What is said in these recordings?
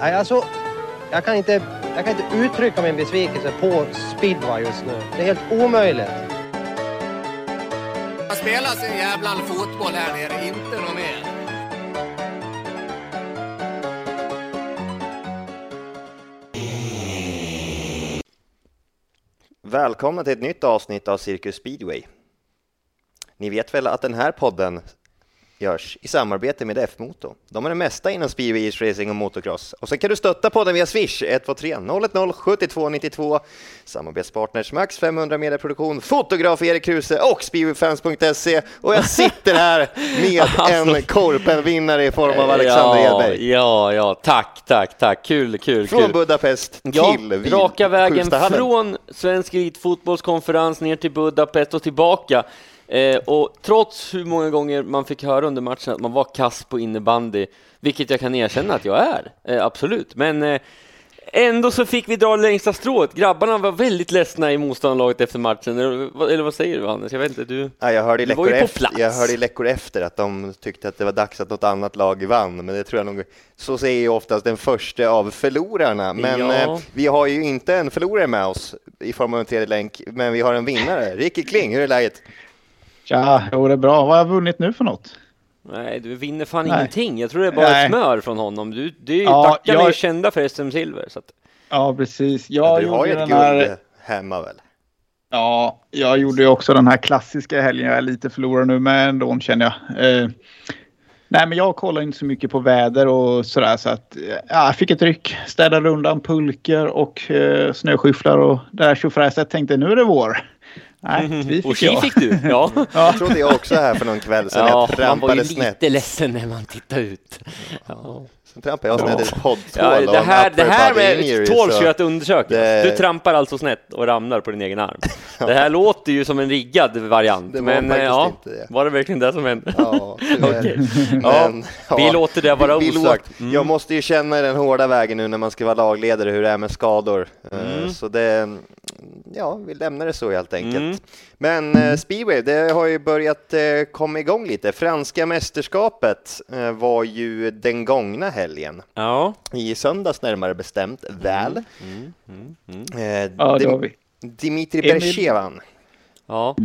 Nej, alltså, jag kan, inte, jag kan inte uttrycka min besvikelse på speedway just nu. Det är helt omöjligt. Man spelar sin jävla fotboll här nere, inte något mer. Välkomna till ett nytt avsnitt av Cirkus Speedway. Ni vet väl att den här podden görs i samarbete med F-Moto. De är det mesta inom speedway, racing och motocross. Och så kan du stötta podden via Swish 123 010 72 92. Samarbetspartners Max 500 Mediaproduktion, fotograf Erik Kruse och speedwayfans.se. Och jag sitter här med Alltså. en Korpen-vinnare i form av Alexander ja, Edberg. ja, ja, tack, tack, tack. Kul, kul, Från kul. Budapest Ja, till raka vägen från Svensk elitfotbollskonferens ner till Budapest och tillbaka. Eh, och trots hur många gånger man fick höra under matchen att man var kass på innebandy, vilket jag kan erkänna att jag är, eh, absolut. Men eh, ändå så fick vi dra längsta strået. Grabbarna var väldigt ledsna i motståndarlaget efter matchen. Eller, vad- eller vad säger du Hannes? Jag vet inte, du? Ja, jag, hörde Du var ju på efter, plats. jag hörde i läckor efter att de tyckte att det var dags att något annat lag vann, men det tror jag nog, så säger ju oftast den första av förlorarna. Men Ja. eh, vi har ju inte en förlorare med oss i form av en tredje länk, men vi har en vinnare. Ricky Kling, hur är läget? Tja, jo det är bra. Vad har jag vunnit nu för något? Nej, du vinner fan Nej. ingenting. Jag tror det är bara Nej. smör från honom. Du, är ju, Ja, Dackarna är ju jag- kända för SM-silver. Så att, Ja, precis. Jag du har ju ett guld här... hemma väl? Ja, jag gjorde ju också den här klassiska helgen. Jag är lite förlorad nu med ändå känner jag. Eh, nej, men jag kollar inte så mycket på väder och sådär så att ja, jag fick ett ryck. Städade undan pulker och eh, snöskyfflar och det där tjofräset. Tänkte nu är det vår. Nej, vi och fick tji jag. fick du. Ja. Det trodde jag också här för någon kväll sedan, Ja, jag man var trampade ju snett. lite ledsen när man tittade ut. Ja. Sen trampade jag snett i ett Ja, det här, det här med tåls så- ju att undersöka. Det- Du trampar alltså snett och ramlar på din egen arm. Det här låter ju som en riggad variant, Det var men ja, det. var det verkligen det som hände? Ja, tyvärr. Okej. Ja, Men, vi låter det vara vi- vi osagt. låt- Jag måste ju känna den hårda vägen nu när man ska vara lagledare hur det är med skador. Eh, Mm. Så det, ja, vi lämnar det så helt enkelt. Mm. Men eh, speedway, det har ju börjat eh, komma igång lite. Franska mästerskapet eh, var ju den gångna helgen. Ja, I söndags närmare bestämt, väl. mm, mm, mm. Eh, Ja, det har vi. Dimitri vann. ja.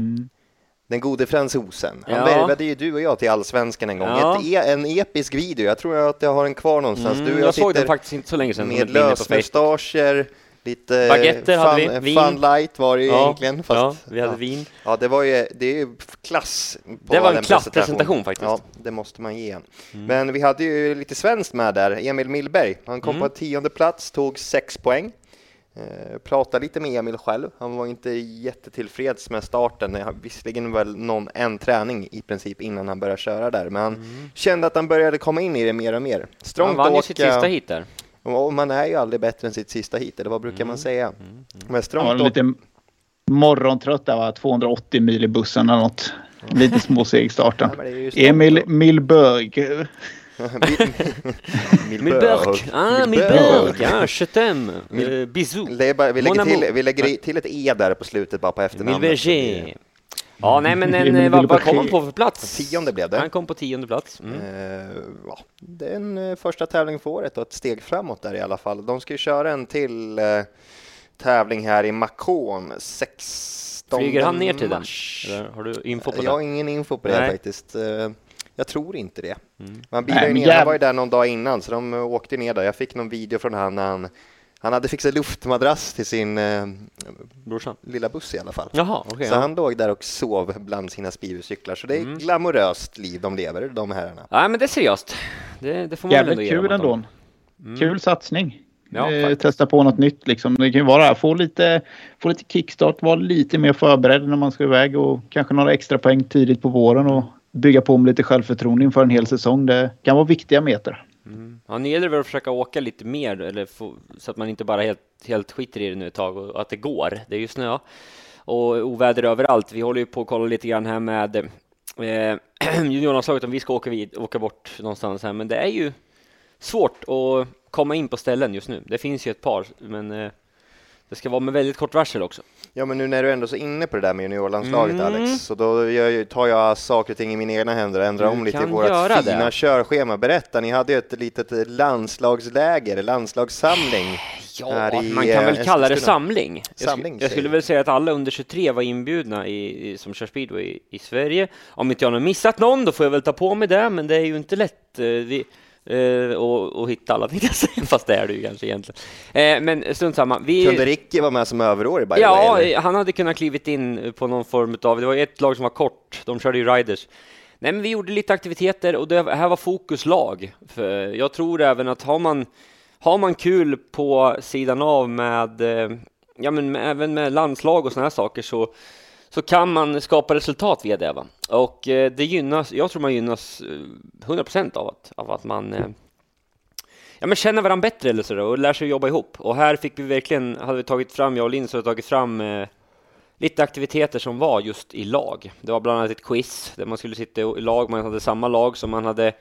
Den gode fransosen. Han Ja. värvade ju du och jag till Allsvenskan en gång. Ja. Ett, e- en episk video. Jag tror att jag har den kvar någonstans. Mm, du och jag jag, såg den faktiskt inte så länge sedan. med lösmustascher, lite Baguetter fun, hade vi, vin. fun light var det ju Ja, egentligen. Fast, ja, vi hade ja. vin. Ja, det var ju, det är ju klass. på Det var en klasspresentation faktiskt. Ja, det måste man ge en. Men vi hade ju lite svenskt med där. Emil Millberg, han kom Mm. på tionde plats, tog sex poäng. Eh, pratade lite med Emil själv. Han var inte jättetillfreds med starten. Visserligen väl någon, en träning i princip innan han började köra där, men han kände att han började komma in i det mer och mer. Han Strångt vann ju sitt sista hit där. Och man är ju aldrig bättre än sitt sista hit, eller vad brukar Mm. man säga? Men Han var strångt åka- lite morgontrött där va? 280 mil i bussen eller något. Lite småseg starten. Ja, men Emil. Milberg. Milberg. Ah, Milberg. Ja, t'aime. Eh, bara, vi, lägger till, vi lägger till ett E där på slutet bara på efternamnet. Milberger. Ja, nej men en, Emil vad, vad kom han på för plats? Tionde blev det. Han kom på tionde plats. Mm. Eh, ja, det är en eh, första tävling för året och ett steg framåt där i alla fall. De ska ju köra en till eh, tävling här i Macon 16 Flyger han ner till den? Eller har du info på Jag har det? ingen info på det Nej. faktiskt. Eh, Jag tror inte det. Mm. Man Nej, ju men ner, han jäv- var ju där någon dag innan så de eh, åkte ner där. Jag fick någon video från han när han, han hade fixat luftmadrass till sin eh, Brorsan? lilla buss i alla fall. Jaha, okej. Så ja. han låg där och sov bland sina speedwaycyklar. Så det är Mm. glamoröst liv de lever, de herrarna. Nej, men det är seriöst. Det, det får man väl ändå Jävligt ge dem kul ändå. Mm. Kul satsning. Ja, eh, testa på något nytt liksom. Det kan ju vara få lite, få lite kickstart, vara lite mer förberedd när man ska iväg och kanske några extra poäng tidigt på våren och bygga på med lite självförtroende inför en hel säsong. Det kan vara viktiga meter. Mm. Ja, nu gäller det väl att försöka åka lite mer eller få, så att man inte bara helt, helt skiter i det nu ett tag och att det går. Det är ju snö och oväder överallt. Vi håller ju på att kolla lite grann här med eh, juniorlandslaget om vi ska åka, vid, åka bort någonstans här, men det är ju svårt att komma in på ställen just nu. Det finns ju ett par, men eh, det ska vara med väldigt kort varsel också. Ja, men nu när du ändå är så inne på det där med juniorlandslaget Mm. Alex, så då jag- tar jag saker och ting i mina egna händer och ändrar Du om lite i vårt fina det. körschema. Berätta, ni hade ju ett litet landslagsläger, landslagssamling. Ja, här i, man kan väl eh, kalla det samling. Jag, Samling, jag säger skulle väl säga att alla under 23 var inbjudna i, i, som kör speedway i, i Sverige. Om inte jag har missat någon, då får jag väl ta på mig det, men det är ju inte lätt eh, vi, eh, att, att hitta alla, tänkte jag säga, fast det är ju kanske egentligen. Eh, men strunt samma. Vi, Kunde Ricky vara med som överårig by Ja, way, eller? eh, han hade kunnat klivit in på någon form av, det var ett lag som var kort, de körde ju riders. Nej, men vi gjorde lite aktiviteter och det här var fokus lag. För jag tror även att har man, har man kul på sidan av med, eh, ja men även med landslag och sådana här saker så, så kan man skapa resultat via det. Va? Och eh, det gynnas, jag tror man gynnas eh, 100% av att, av att man eh, ja, men känner varandra bättre eller så då, och lär sig jobba ihop. Och här fick vi verkligen, hade vi tagit fram, jag och Linus hade tagit fram eh, lite aktiviteter som var just i lag. Det var bland annat ett quiz där man skulle sitta i lag, man hade samma lag som man hade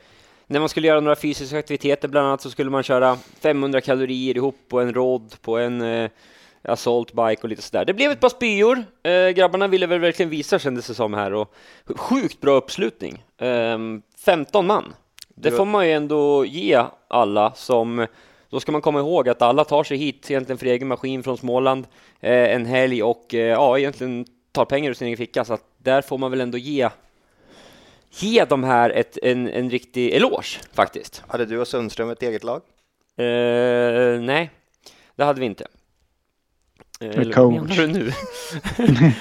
när man skulle göra några fysiska aktiviteter, bland annat så skulle man köra 500 kalorier ihop på en rodd, på en eh, assault bike och lite sådär. Det blev ett par spyor. Eh, grabbarna ville väl verkligen visa kändes det som här och sjukt bra uppslutning. Eh, 15 man. Det får man ju ändå ge alla som då ska man komma ihåg att alla tar sig hit egentligen för egen maskin från Småland eh, en helg och eh, ja, egentligen tar pengar ur sin egen ficka. Så att där får man väl ändå ge, ge de här ett, en, en riktig eloge faktiskt. Hade du och Sundström ett eget lag? Eh, nej, det hade vi inte. Eh, eller coach. vad menar du nu?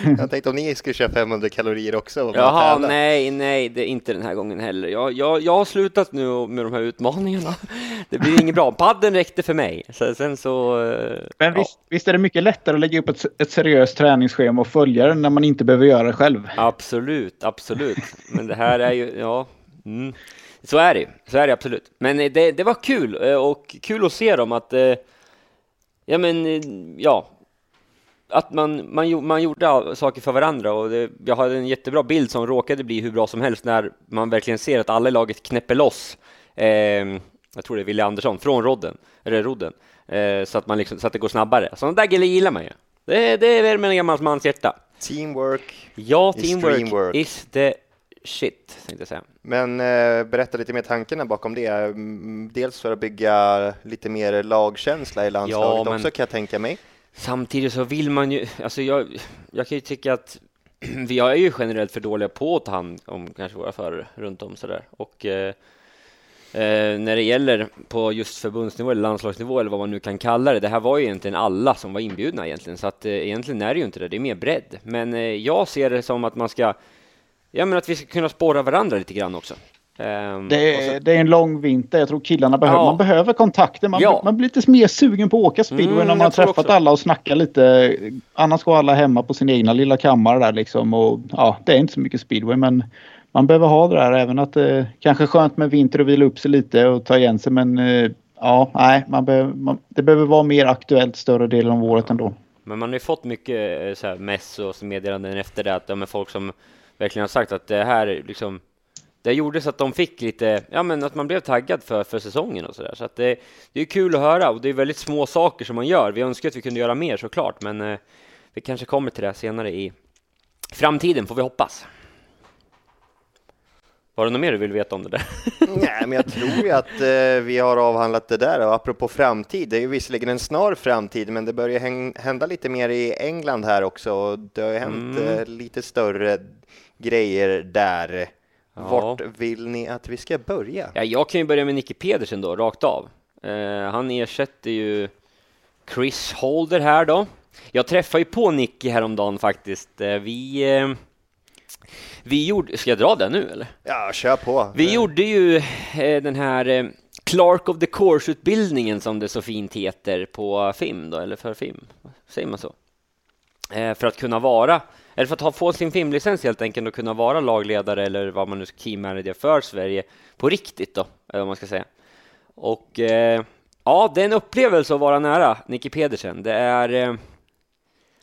Jag tänkte om ni skulle köra 500 kalorier också Jaha, nej, nej, det är inte den här gången heller. Jag, jag, jag har slutat nu med de här utmaningarna. Det blir inget bra. Padden räckte för mig. Så, sen så... eh, Men ja. visst, visst är det mycket lättare att lägga upp ett, ett seriöst träningsschema och följa det när man inte behöver göra det själv? Absolut, absolut. Men det här är ju, ja. Mm. Så är det ju. Så är det absolut. Men eh, det, det var kul och kul att se dem att, ja men, ja. Att man, man, man gjorde saker för varandra och det, jag hade en jättebra bild som råkade bli hur bra som helst när man verkligen ser att alla i laget knäpper loss. Eh, jag tror det är Wille Andersson från rodden, eller rodden, eh, så att man liksom, så att det går snabbare. Sådana där grejer gillar man ju. Det, det är värmer en gammal mans hjärta. Teamwork. Ja, Is teamwork dreamwork. is the shit, tänkte jag säga. Men eh, berätta lite mer tankarna bakom det. Mm, Dels för att bygga lite mer lagkänsla i landslaget Ja, men- också kan jag tänka mig. Samtidigt så vill man ju, alltså jag, jag kan ju tycka att vi är ju generellt för dåliga på att ta hand om kanske våra förare runt om sådär. Och eh, eh, när det gäller på just förbundsnivå eller landslagsnivå eller vad man nu kan kalla det, det här var ju egentligen alla som var inbjudna egentligen, så att eh, egentligen är det ju inte det, det är mer bredd. Men eh, jag ser det som att man ska, ja men att vi ska kunna spåra varandra lite grann också. Ehm, Det och så- är, det är en lång vinter. Jag tror killarna behöver, Ja. man behöver kontakter. Man, Ja. man blir lite mer sugen på att åka speedway Mm, när man har träffat också. alla och snackat lite. Annars går alla hemma på sin egna lilla kammare där liksom. Och, ja, det är inte så mycket speedway men man behöver ha det där. Även att det kanske är skönt med vinter och vila upp sig lite och ta igen sig. Men eh, ja, nej, man behöver, man, det behöver vara mer aktuellt större delen av året ändå. Men man har ju fått mycket eh, så här, mess och meddelanden efter det, att är folk som verkligen har sagt att det här liksom, det gjorde så att de fick lite, ja men att man blev taggad för, för säsongen och sådär. Så att det, det är kul att höra och det är väldigt små saker som man gör. Vi önskar att vi kunde göra mer såklart, men eh, vi kanske kommer till det senare i framtiden, får vi hoppas. Var det något mer du vill veta om det där? Nej, men jag tror ju att eh, vi har avhandlat det där. Och apropå framtid, det är ju visserligen en snar framtid, men det börjar häng- hända lite mer i England här också. Och det har ju hänt Mm. eh, lite större grejer där. Ja. Vart vill ni att vi ska börja? Ja, jag kan ju börja med Nicky Pedersen då, rakt av. Eh, han ersätter ju Chris Holder här då. Jag träffade ju på Nicky häromdagen faktiskt. Eh, vi, eh, vi gjorde, ska jag dra den nu eller? Ja, kör på. Vi gjorde ju eh, den här eh, Clark of the Course-utbildningen som det så fint heter på FIM då, eller för FIM, säger man så? Eh, för att kunna vara, eller för att ha, få sin filmlicens helt enkelt och kunna vara lagledare eller vad man nu ska key manager för Sverige på riktigt då, eller vad man ska säga. Och eh, ja, det är en upplevelse att vara nära Nicky Pedersen. Det är eh,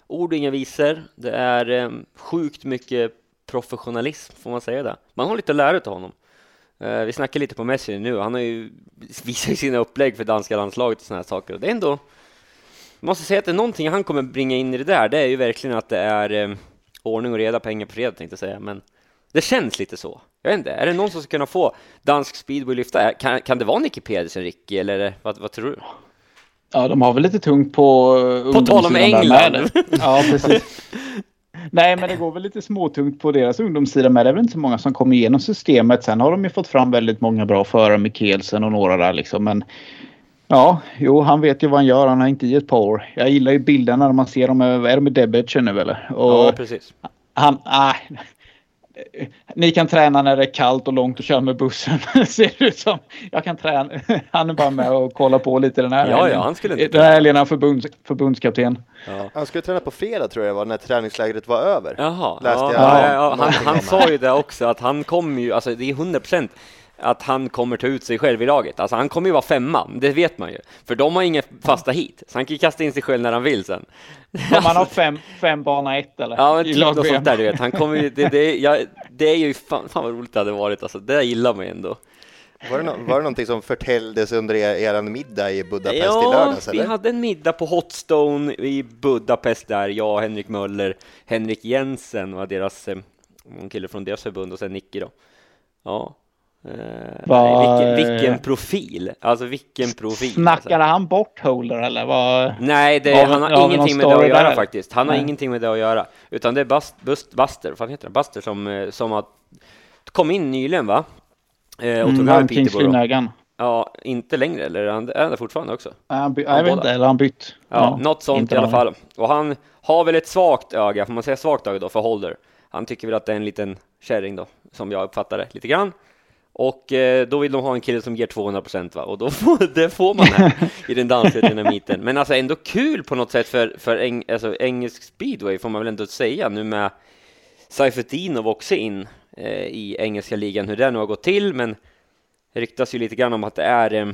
ord och inga visor. Det är eh, sjukt mycket professionalism, får man säga det? Man har lite att lära av honom. Eh, vi snackar lite på Messi nu. Han har ju visat ju sina upplägg för danska landslaget och såna här saker. Och det är ändå måste säga att det är någonting han kommer bringa in i det där, det är ju verkligen att det är eh, ordning och reda, pengar på fredag tänkte jag säga, men det känns lite så. Jag vet inte, är det någon som ska kunna få dansk speedway lyfta? Kan, kan det vara Nicky Pedersen, Ricky, eller vad, vad tror du? Ja, de har väl lite tungt på På tal om England. med. Ja, precis. Nej, men det går väl lite småtungt på deras ungdomssida med. Det är väl inte så många som kommer igenom systemet. Sen har de ju fått fram väldigt många bra förare, Mikkelsen och några där liksom. Men ja, jo, han vet ju vad han gör. Han har inte i ett par år. Jag gillar ju bilderna när man ser dem. Är de i Debetchen nu eller? Och Ja, precis. han, nej. Ni kan träna när det är kallt och långt och köra med bussen. Ser det ut som. Jag kan träna. Han är bara med och kollar på lite den här Ja, helgen. ja, han skulle inte Den här helgen förbunds, förbundskapten. Ja. Han skulle träna på fredag tror jag var, när träningslägret var över. Jaha, Läste ja, jag ja. Han, han sa ju det också, att han kommer ju, alltså det är 100 procent att han kommer ta ut sig själv i laget. Alltså han kommer ju vara femma, det vet man ju. För de har inga fasta hit, så han kan ju kasta in sig själv när han vill sen. Om man har fem, fem bana ett eller? Ja, men I typ något sånt där du vet. Han kommer ju, det, det, ja, det är ju fan, fan vad roligt det hade varit alltså. Det där gillar man ju ändå. Var det, no var det någonting som förtälldes under er, er middag i Budapest i Ja, lördags? vi Eller? hade en middag på Hotstone i Budapest där, jag, Henrik Möller, Henrik Jensen var deras, eh, en kille från deras förbund och sen Nicky då. Ja. Eh, nej, vilken, vilken profil, alltså vilken profil. Snackade alltså. han bort Holder eller? Vad? Nej, det, vi- han har ingenting med det att göra där? faktiskt. Han har Nej. ingenting med det att göra, utan det är Bust, Bust, Buster, vad heter det? Buster som, eh, som har kom in nyligen va? Eh, och tog Mm, över Peterborough. Ja, inte längre, eller han, är han det fortfarande också? Nej, han by- jag vet inte, eller han bytt. Ja, något sånt inte i alla fall. Och han har väl ett svagt öga, får man säga svagt öga då, för Holder. Han tycker väl att det är en liten kärring då, som jag uppfattar det lite grann. Och eh, då vill de ha en kille som ger 200 procent va, och då får, det får man här i den danska dynamiten. Men alltså ändå kul på något sätt för, för eng, alltså, engelsk speedway får man väl ändå säga nu med Seifertinov också in eh, i engelska ligan, hur det nu har gått till, men det ryktas ju lite grann om att det är eh,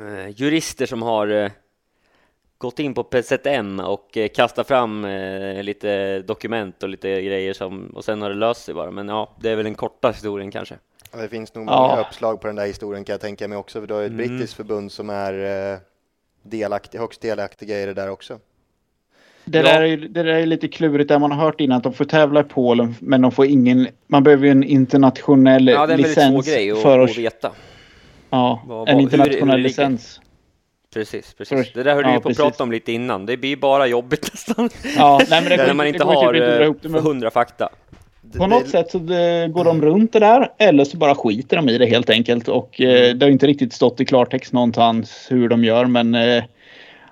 eh, jurister som har eh, gått in på PZM och eh, kastat fram eh, lite dokument och lite grejer som, och sen har det löst sig bara. Men ja, det är väl den korta historien kanske. Ja, Det finns nog Ja. många uppslag på den där historien kan jag tänka mig också, för du har ju ett Mm. brittiskt förbund som är eh, delaktig, högst delaktiga i det där också. Det, Ja. där är, ju- det där är lite klurigt. Där man har hört innan att de får tävla i Polen men de får ingen... Man behöver ju en internationell Ja, det är en väldigt svår licens grej att, för att veta. Ja, vad- en internationell hur- hur det licens. Precis, precis. För- Det där höll ja, vi ju på att precis. prata om lite innan. Det blir bara jobbigt nästan. Ja, nej, men det går När man inte- det går har typ inte dra eh, det hundra fakta. Det- På något det- sätt så det, går de runt det där eller så bara skiter de i det helt enkelt. Och Mm. eh, det har inte riktigt stått i klartext någonstans hur de gör men eh,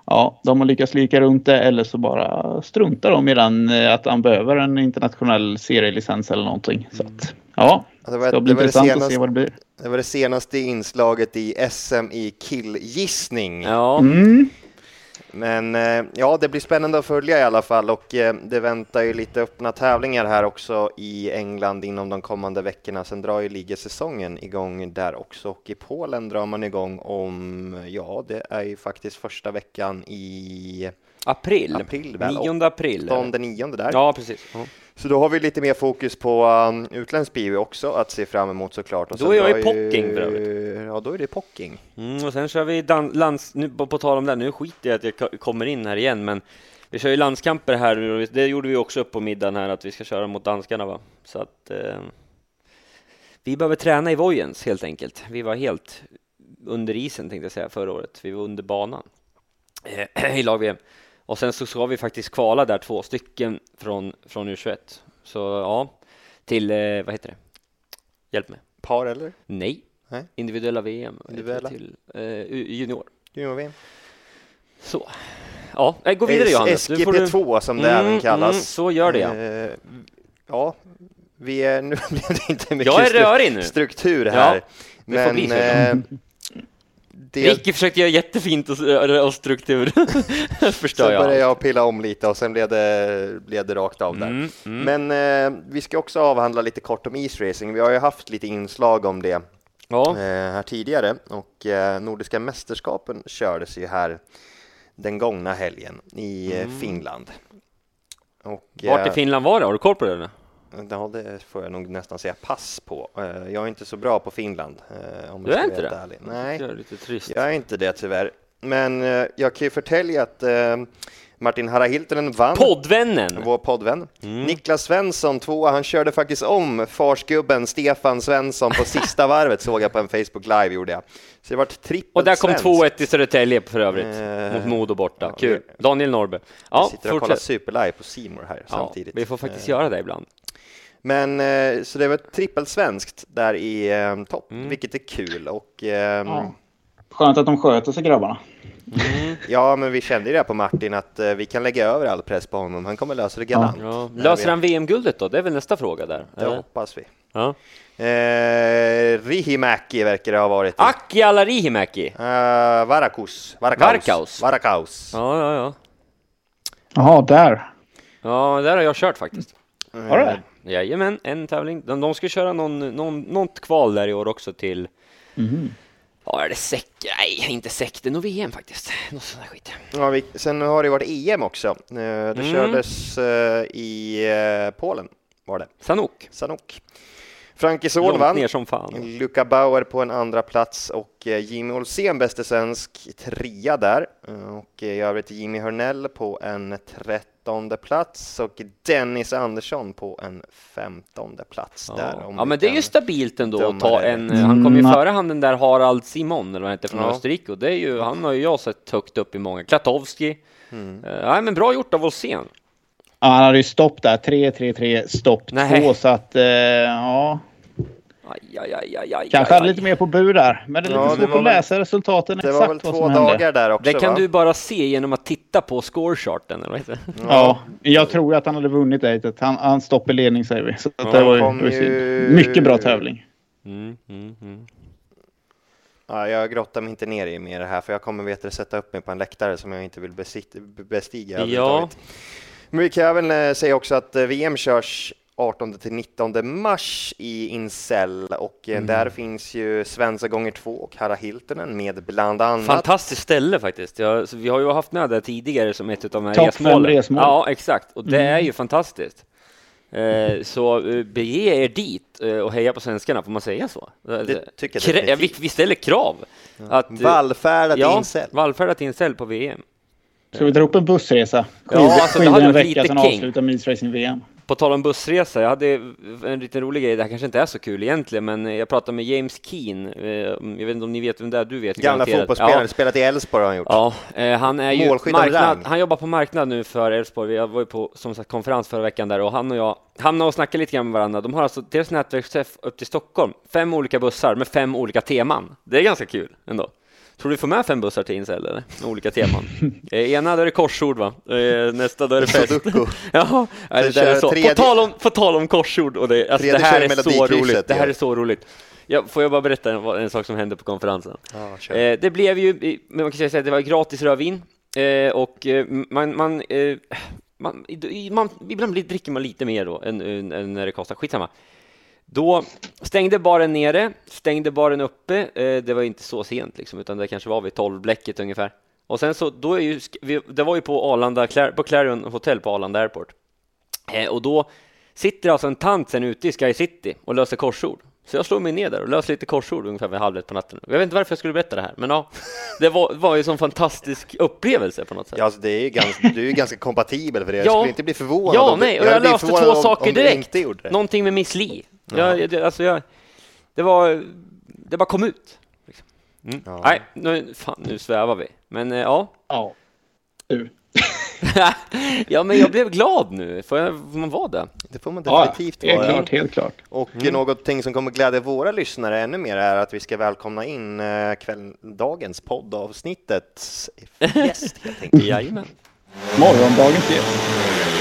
ja, de har lyckats lika runt det eller så bara struntar de i den eh, att han behöver en internationell serielicens eller någonting. Så att, ja, det det var, det, det, intressant att senaste, se vad det blir. det var det senaste inslaget i SM i killgissning. Ja, Mm. Men eh, ja, det blir spännande att följa i alla fall och eh, det väntar ju lite öppna tävlingar här också i England inom de kommande veckorna. Sen drar ju ligasäsongen igång där också och i Polen drar man igång om, ja, det är ju faktiskt första veckan i april. April, väl? 9 april. 8 nionde där. Ja, precis. Ja. Så då har vi lite mer fokus på um, utländsk bio också att se fram emot såklart. Och Då är jag i Pocking för övrigt. Ja, då är det Pocking. Mm, och sen kör vi dan- lands... Nu, på, på tal om det, nu skiter jag att jag ko- kommer in här igen, men vi kör ju landskamper här nu. Det gjorde vi också upp på middagen här, att vi ska köra mot danskarna va. Så att eh, vi behöver träna i Vojens helt enkelt. Vi var helt under isen tänkte jag säga förra året. Vi var under banan eh, i lag-VM. Och sen så ska vi faktiskt kvala där två stycken från, från U21. Så ja, till, eh, vad heter det? Hjälp mig. Par eller? Nej. Nej. Individuella VM. Individuella. Till eh, junior. Junior-VM. Så. Ja, nej, gå vidare Johannes. Nu får du- SGP2 som det Mm, även kallas. mm, så gör det, ja. Eh, ja, vi är, nu blev det inte mycket Jag är rörig nu. struktur här. Ja, men eh, det, Ricky försökte göra jättefint och, och struktur. så Förstör började jag. jag pilla om lite och sen blev det, blev det rakt av där. Mm, mm. Men eh, vi ska också avhandla lite kort om isracing. Vi har ju haft lite inslag om det Ja, eh, här tidigare och eh, Nordiska mästerskapen kördes ju här den gångna helgen i eh, Finland. Och, vart i eh, Finland var det? Har du koll på det? eller? Ja, det får jag nog nästan säga pass på. Eh, Jag är inte så bra på Finland. eh, Om Du jag är inte det? ärlig. Nej, Det är lite trist. jag är inte det tyvärr. men eh, jag kan ju förtälja att Martin Harra Hiltonen vann. Poddvännen! Vår poddvän. Niklas Svensson, tvåa, han körde faktiskt om farsgubben Stefan Svensson på sista varvet, såg jag på en Facebook live gjorde jag. Så det vart trippelt Och där kom svenskt. 2-1 i Södertälje för övrigt, Eh, mot Modo borta. ja, Kul. Daniel Norrby. Vi Ja, sitter och kollar superlive på Simor här Ja, samtidigt. vi får faktiskt Eh, göra det ibland. Men eh, så det var trippelsvenskt där i eh, topp, Mm. vilket är kul och ehm, Ja. Skönt att de sköter sig grabbarna. Ja, men vi kände ju det på Martin att eh, vi kan lägga över all press på honom. Han kommer lösa det galant. Ja. Löser han VM-guldet då? Det är väl nästa fråga där? Det eller? hoppas vi. Ja. Eh, Rihimäki verkar det ha varit. Aki Alarihimäki. Eh, Varakus. Varakaus. Varkaus. Varakaus. Ja, ja, ja. Jaha, där. Ja, där har jag kört faktiskt. Har du det? Jajamän, en tävling. De, de ska köra någon, någon, något kval där i år också till... Ja, är det säck? Nej, inte säck. Det är nog VM faktiskt. Något sånt där skit. Ja, vi, sen har det varit EM också. Eh, det Mm. kördes eh, i eh, Polen, var det. Sanok. Sanok. Frankie Långt vann. ner som fan. Luca Bauer på en andra plats och Jimmy Olsén, bäste svensk, trea där. Och i övrigt Jimmy Hörnell på en trettonde plats och Dennis Andersson på en femtonde plats där. Ja. om ja, men det är ju stabilt ändå att ta en... Han kom ju Mm. före han den där Harald Simon, eller vad han heter, från Ja. Österrike. Och det är ju, han har ju jag sett högt upp i många. Klatowski. Mm. Nej, men bra gjort av Olsén. Ja, han hade ju stopp där. 3-3-3, stopp Nej. 2. Så att, eh, ja. Aj, aj, aj, aj, aj, Kanske aj, hade lite mer på bur där. Men det är Ja, lite det svårt att väl- läsa resultaten Det exakt var väl vad två som hände. dagar där också Det kan va? du bara se genom att titta på scorecharten, eller vad det? Ja, jag tror att han hade vunnit det. Han, han stopp i ledning säger vi. Så Ja, det var ju, det ju. Mycket bra tävling. Mm, mm, mm. Ja, jag grottar mig inte ner i mer det här för jag kommer vet sätta upp mig på en läktare som jag inte vill besit- bestiga Ja. Men vi kan även eh, säga också att eh, VM körs 18 till 19 mars i Incel och Mm. eh, där finns ju Svenska gånger två och Harra Hiltonen med bland annat. Fantastiskt ställe faktiskt. Jag, så vi har ju haft med det tidigare som ett av de här fem resmålen. resmål. Ja, exakt. Och det Mm. är ju fantastiskt. Eh, så eh, bege er dit eh, och heja på svenskarna, får man säga så? Det tycker jag Krä- ja, vi, vi ställer krav. Att, eh, Vallfärdat ja, Incel. vallfärdat Incel på VM. Ska vi dra upp en bussresa? Ja, Skid, alltså, det hade en varit lite sen king. avsluta Meets-racing-VM. På tal om bussresa, jag hade en liten rolig grej, det här kanske inte är så kul egentligen, men jag pratade med James Keen, eh, jag vet inte om ni vet vem det är, du vet Gamla fotbollsspelare, Ja. spelat i Elfsborg har han gjort. Ja, eh, han är ju marknad, han jobbar på marknad nu för Elfsborg. Vi var ju på som sagt konferens förra veckan där och han och jag hamnade och snackade lite grann med varandra. De har alltså deras nätverkschef upp till Stockholm, fem olika bussar med fem olika teman. Det är ganska kul ändå. Tror du får med fem bussar till Incel eller? Med olika teman. Eh, ena då är det korsord va? Eh, nästa då är det fest. Ja, det där är så. tredje- På tal om, på tal om korsord och det, alltså, det här är så roligt. Det här är så roligt. Ja, får jag bara berätta en, en sak som hände på konferensen? Kör. Eh, det blev ju, man kan säga att det var gratis rödvin eh, och eh, man, man, eh, man, i- man, ibland dricker man lite mer då än, än, än när det kostar. Skitsamma. Då stängde baren nere, stängde baren uppe. Eh, det var inte så sent liksom, utan det kanske var vid 12 bläcket ungefär. Och sen så, då är ju, det var ju på Arlanda, på Clarion Hotel på Arlanda Airport. Eh, och då sitter alltså en tant sen ute i Sky City och löser korsord. Så jag slår mig ner där och löser lite korsord ungefär vid halv ett på natten. Jag vet inte varför jag skulle berätta det här, men ja, det var, var ju en sån fantastisk upplevelse på något sätt. Ja, alltså det är ju ganska, du är ju ganska kompatibel för det. Jag Ja. skulle inte bli förvånad. Ja, nej, och jag blivit löste två om- saker om direkt. Någonting med Miss Li. Jag, jag, alltså jag, det var, det bara kom ut. Liksom. Mm. Ja. Nej, nu, fan, nu svävar vi. Men eh, ja. Ja. Du. ja, men jag blev glad nu. Får, jag, får man vara det? Det får man Ja, definitivt helt vara. klart, helt klart. Och Mm. någonting som kommer glädja våra lyssnare ännu mer är att vi ska välkomna in eh, kväll, dagens poddavsnittets gäst helt enkelt. Jajamän. Morgondagens gäst.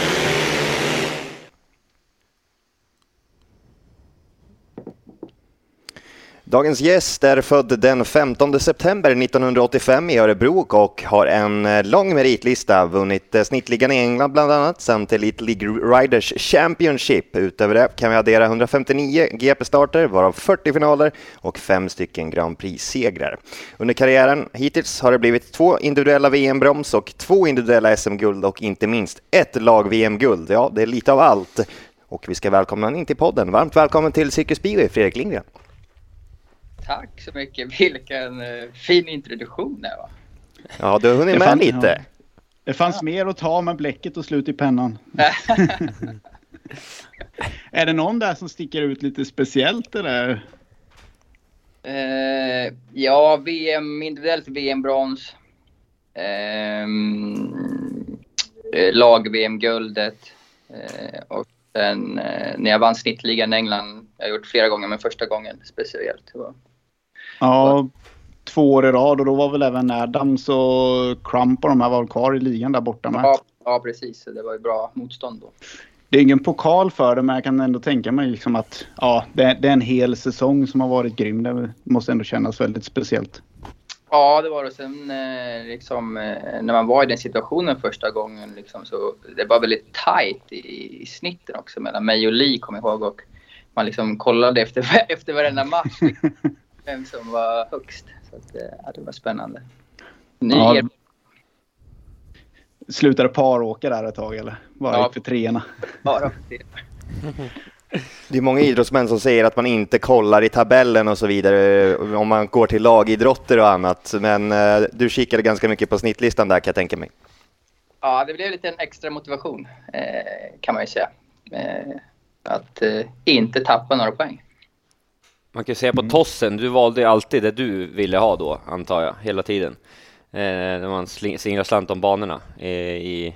Dagens gäst är född den 15 september 1985 i Örebro och har en eh, lång meritlista, vunnit eh, snittligan i England bland annat samt Elite League Riders Championship. Utöver det kan vi addera 159 GP-starter, varav 40 finaler och fem stycken Grand Prix-segrar. Under karriären hittills har det blivit två individuella VM-broms och två individuella SM-guld och inte minst ett lag-VM-guld. Ja, det är lite av allt. Och vi ska välkomna honom in till podden. Varmt välkommen till Cirkus Speedway, Fredrik Lindgren. Tack så mycket. Vilken eh, fin introduktion det var. Ja, du har hunnit Det med fan- lite. Det fanns mer att ta men bläcket tog slut i pennan. är det någon där som sticker ut lite speciellt eller? Eh, ja, VM, individuellt VM-brons. Eh, Lag-VM-guldet. Eh, och sen eh, när jag vann snittligan i England, jag har gjort flera gånger, men första gången speciellt. Det var- Ja, två år i rad och då var väl även Adams och Crump och de här var kvar i ligan där borta med. Ja, ja, precis. Det var ju bra motstånd då. Det är ingen pokal för det men jag kan ändå tänka mig liksom att ja, det, är en hel säsong som har varit grym. Det måste ändå kännas väldigt speciellt. Ja, det var det. Sen eh, liksom, eh, när man var i den situationen första gången liksom, så det var väldigt tight i, i snitten också mellan mig och Lee, kommer jag ihåg. Och man liksom kollade efter, efter varenda match vem som var högst. Så att, eh, ja, det var spännande. Ny Ja. ja. Slutade paråka där ett tag eller? Bara Ja. för treorna. bara Det är många idrottsmän som säger att man inte kollar i tabellen och så vidare om man går till lagidrotter och annat. Men eh, du kikade ganska mycket på snittlistan där kan jag tänka mig. Ja, det blev lite en extra motivation eh, kan man ju säga. Eh, att eh, inte tappa några poäng. Man kan ju säga på tossen, du valde alltid det du ville ha då, antar jag, hela tiden. Eh, när man slingrar slant om banorna eh, i...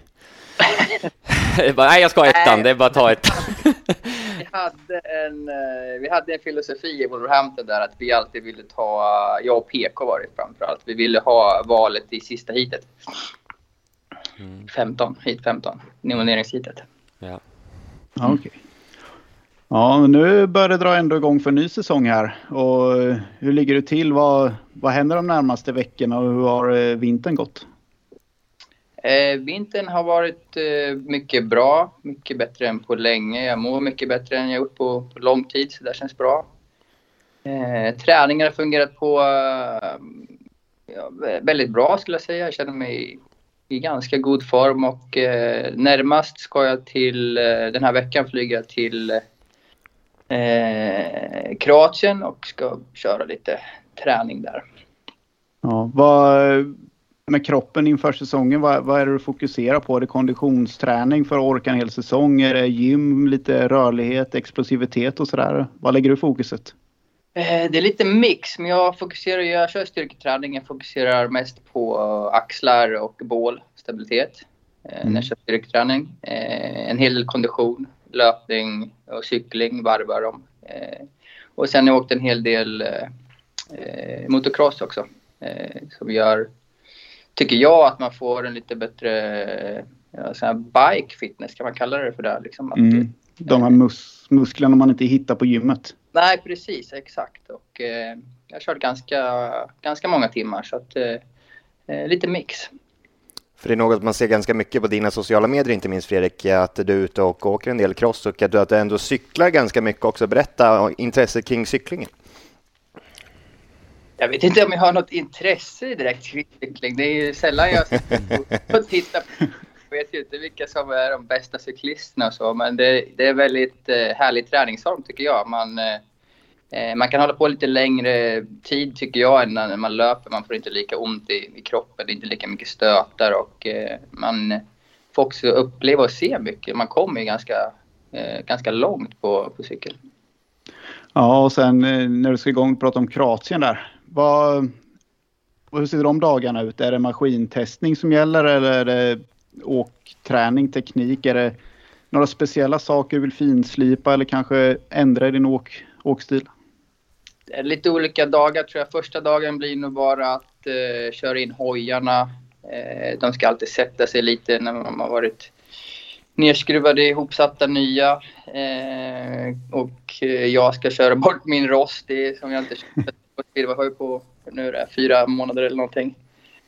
bara, nej, jag ska ha ettan, det är bara att ta ettan. Vi hade, en, eh, vi hade en filosofi i Wolverhampton där att vi alltid ville ta, jag och PK var det framförallt, vi ville ha valet i sista heatet. 15, hit 15, nomineringsheatet. ja. Ja, okej. Ja, nu börjar det dra ändå igång för en ny säsong här. Och eh, hur ligger du till? Vad, vad händer de närmaste veckorna och hur har eh, vintern gått? Eh, vintern har varit eh, mycket bra, mycket bättre än på länge. Jag mår mycket bättre än jag gjort på, på lång tid, så det känns bra. Eh, träningen har fungerat på eh, ja, väldigt bra skulle jag säga. Jag känner mig i ganska god form och eh, närmast ska jag till, eh, den här veckan flyga till eh, eh, Kroatien och ska köra lite träning där. Ja, vad, med kroppen inför säsongen, vad, vad är det du fokuserar på? Är det konditionsträning för att orka en hel säsong? Är det gym, lite rörlighet, explosivitet och sådär? Vad lägger du fokuset? Eh, Det är lite mix, men jag fokuserar, jag kör styrketräning, jag fokuserar mest på axlar och bål, stabilitet. eh, När jag kör styrketräning. Eh, En hel del kondition, löpning och cykling varvar dem. Eh, Och sen har jag åkt en hel del eh, eh, motocross också. Som gör, tycker jag, att man får en lite bättre ja, bike fitness, kan man kalla det för det? Liksom att, Mm. De här mus musklerna man inte hittar på gymmet. Nej, precis. Exakt. Och, eh, jag har kört ganska, ganska många timmar, så att, eh, lite mix. För det är något man ser ganska mycket på dina sociala medier, inte minst Fredrik, att du är ute och åker en del cross och att du, att du ändå cyklar ganska mycket också. Berätta om intresset kring cyklingen. Jag vet inte om jag har något intresse direkt kring cykling. Det är ju sällan jag sitter och tittar på. Jag vet ju inte vilka som är de bästa cyklisterna och så, men det, det är väldigt eh, härlig träningsform tycker jag. Man, eh, Eh, man kan hålla på lite längre tid tycker jag än när man löper. Man får inte lika ont i, i kroppen, det är inte lika mycket stötar och eh, man får också uppleva och se mycket. Man kommer ju ganska, eh, ganska långt på, på cykel. Ja, och sen eh, när du ska igång och prata om Kroatien där. Vad, hur ser de dagarna ut? Är det maskintestning som gäller eller är det åkträning, teknik? Är det några speciella saker du vill finslipa eller kanske ändra i din åk, åkstil? Lite olika dagar tror jag. Första dagen blir nog bara att eh, köra in hojarna. Eh, de ska alltid sätta sig lite när man har varit nerskruvade, ihopsatta nya. Eh, och eh, jag ska köra bort min rost det som jag inte kört på på nu är det fyra månader eller någonting.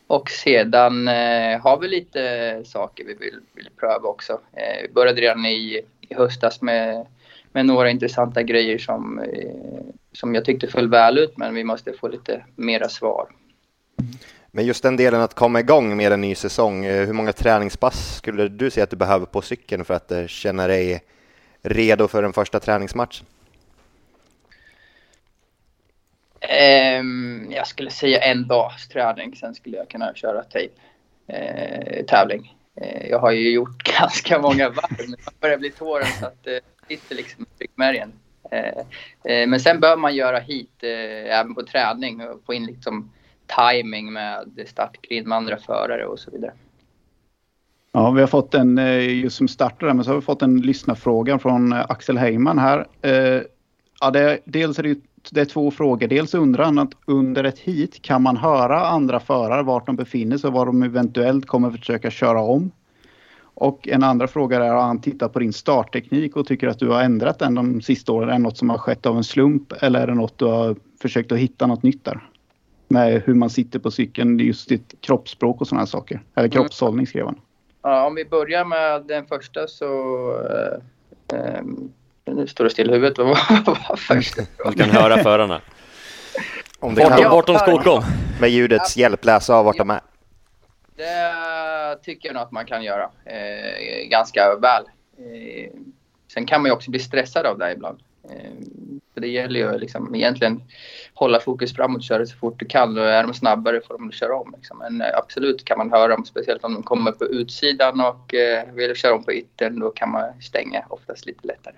Och sedan eh, har vi lite saker vi vill, vill pröva också. Eh, vi började redan i, i höstas med, med några intressanta grejer som, eh, som jag tyckte föll väl ut men vi måste få lite mera svar. Men just den delen att komma igång med en ny säsong, eh, hur många träningspass skulle du säga att du behöver på cykeln för att eh, känna dig redo för den första träningsmatchen? Ehm, jag skulle säga en dags träning. Sen skulle jag kunna köra tejp eh, tävling. Jag har ju gjort ganska många varv, men jag börjar bli tåren så att sitter liksom i ryggmärgen. Eh, eh, men sen bör man göra hit eh, även på träning och få in liksom timing med startgrid med andra förare och så vidare. Ja, vi har fått en, just som startare, men så har vi fått en lyssnarfråga från Axel Heyman här. Ja, det, dels är det, det är två frågor. Dels undrar han att under ett hit kan man höra andra förare vart de befinner sig och vad de eventuellt kommer försöka köra om. Och en andra fråga är, har han tittat på din startteknik och tycker att du har ändrat den de sista åren? Är det något som har skett av en slump eller är det något du har försökt att hitta något nytt där? Med hur man sitter på cykeln, just ditt kroppsspråk och sådana saker. Eller mm. kroppshållning skrev han. Ja, om vi börjar med den första så... Eh, eh, nu står det still i huvudet. Vad var första Du kan höra förarna. Om det kan, vart de ska åka om. Med ljudets hjälp läsa av vart de är. Det tycker jag nog att man kan göra eh, ganska väl. Eh, sen kan man ju också bli stressad av det ibland. Eh, för det gäller ju liksom egentligen hålla fokus framåt, köra så fort du kan och är de snabbare får de köra om. Liksom. Men eh, absolut kan man höra dem, speciellt om de kommer på utsidan och eh, vill köra om på yttern, då kan man stänga oftast lite lättare.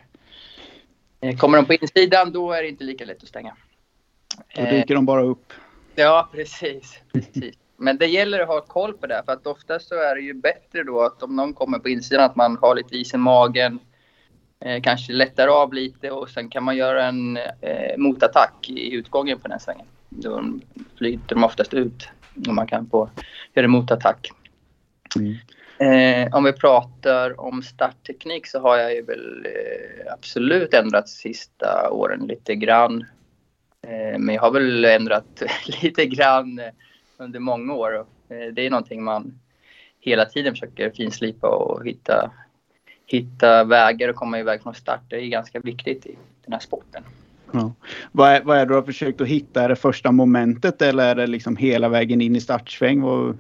Eh, kommer de på insidan, då är det inte lika lätt att stänga. Då dyker de bara upp. Ja, precis. precis. Men det gäller att ha koll på det, för att oftast så är det ju bättre då att om någon kommer på insidan att man har lite is i magen, eh, kanske lättar av lite och sen kan man göra en eh, motattack i utgången på den svängen. Då flyter de oftast ut och man kan få göra en motattack. Mm. Eh, om vi pratar om startteknik så har jag ju väl eh, absolut ändrat sista åren lite grann. Eh, men jag har väl ändrat lite grann eh, under många år. Eh, det är någonting man hela tiden försöker finslipa och hitta, hitta vägar och komma iväg från start. Det är ganska viktigt i den här sporten. Ja. Vad, är, vad är det du har försökt att hitta? Är det första momentet eller är det liksom hela vägen in i startsväng? Vad,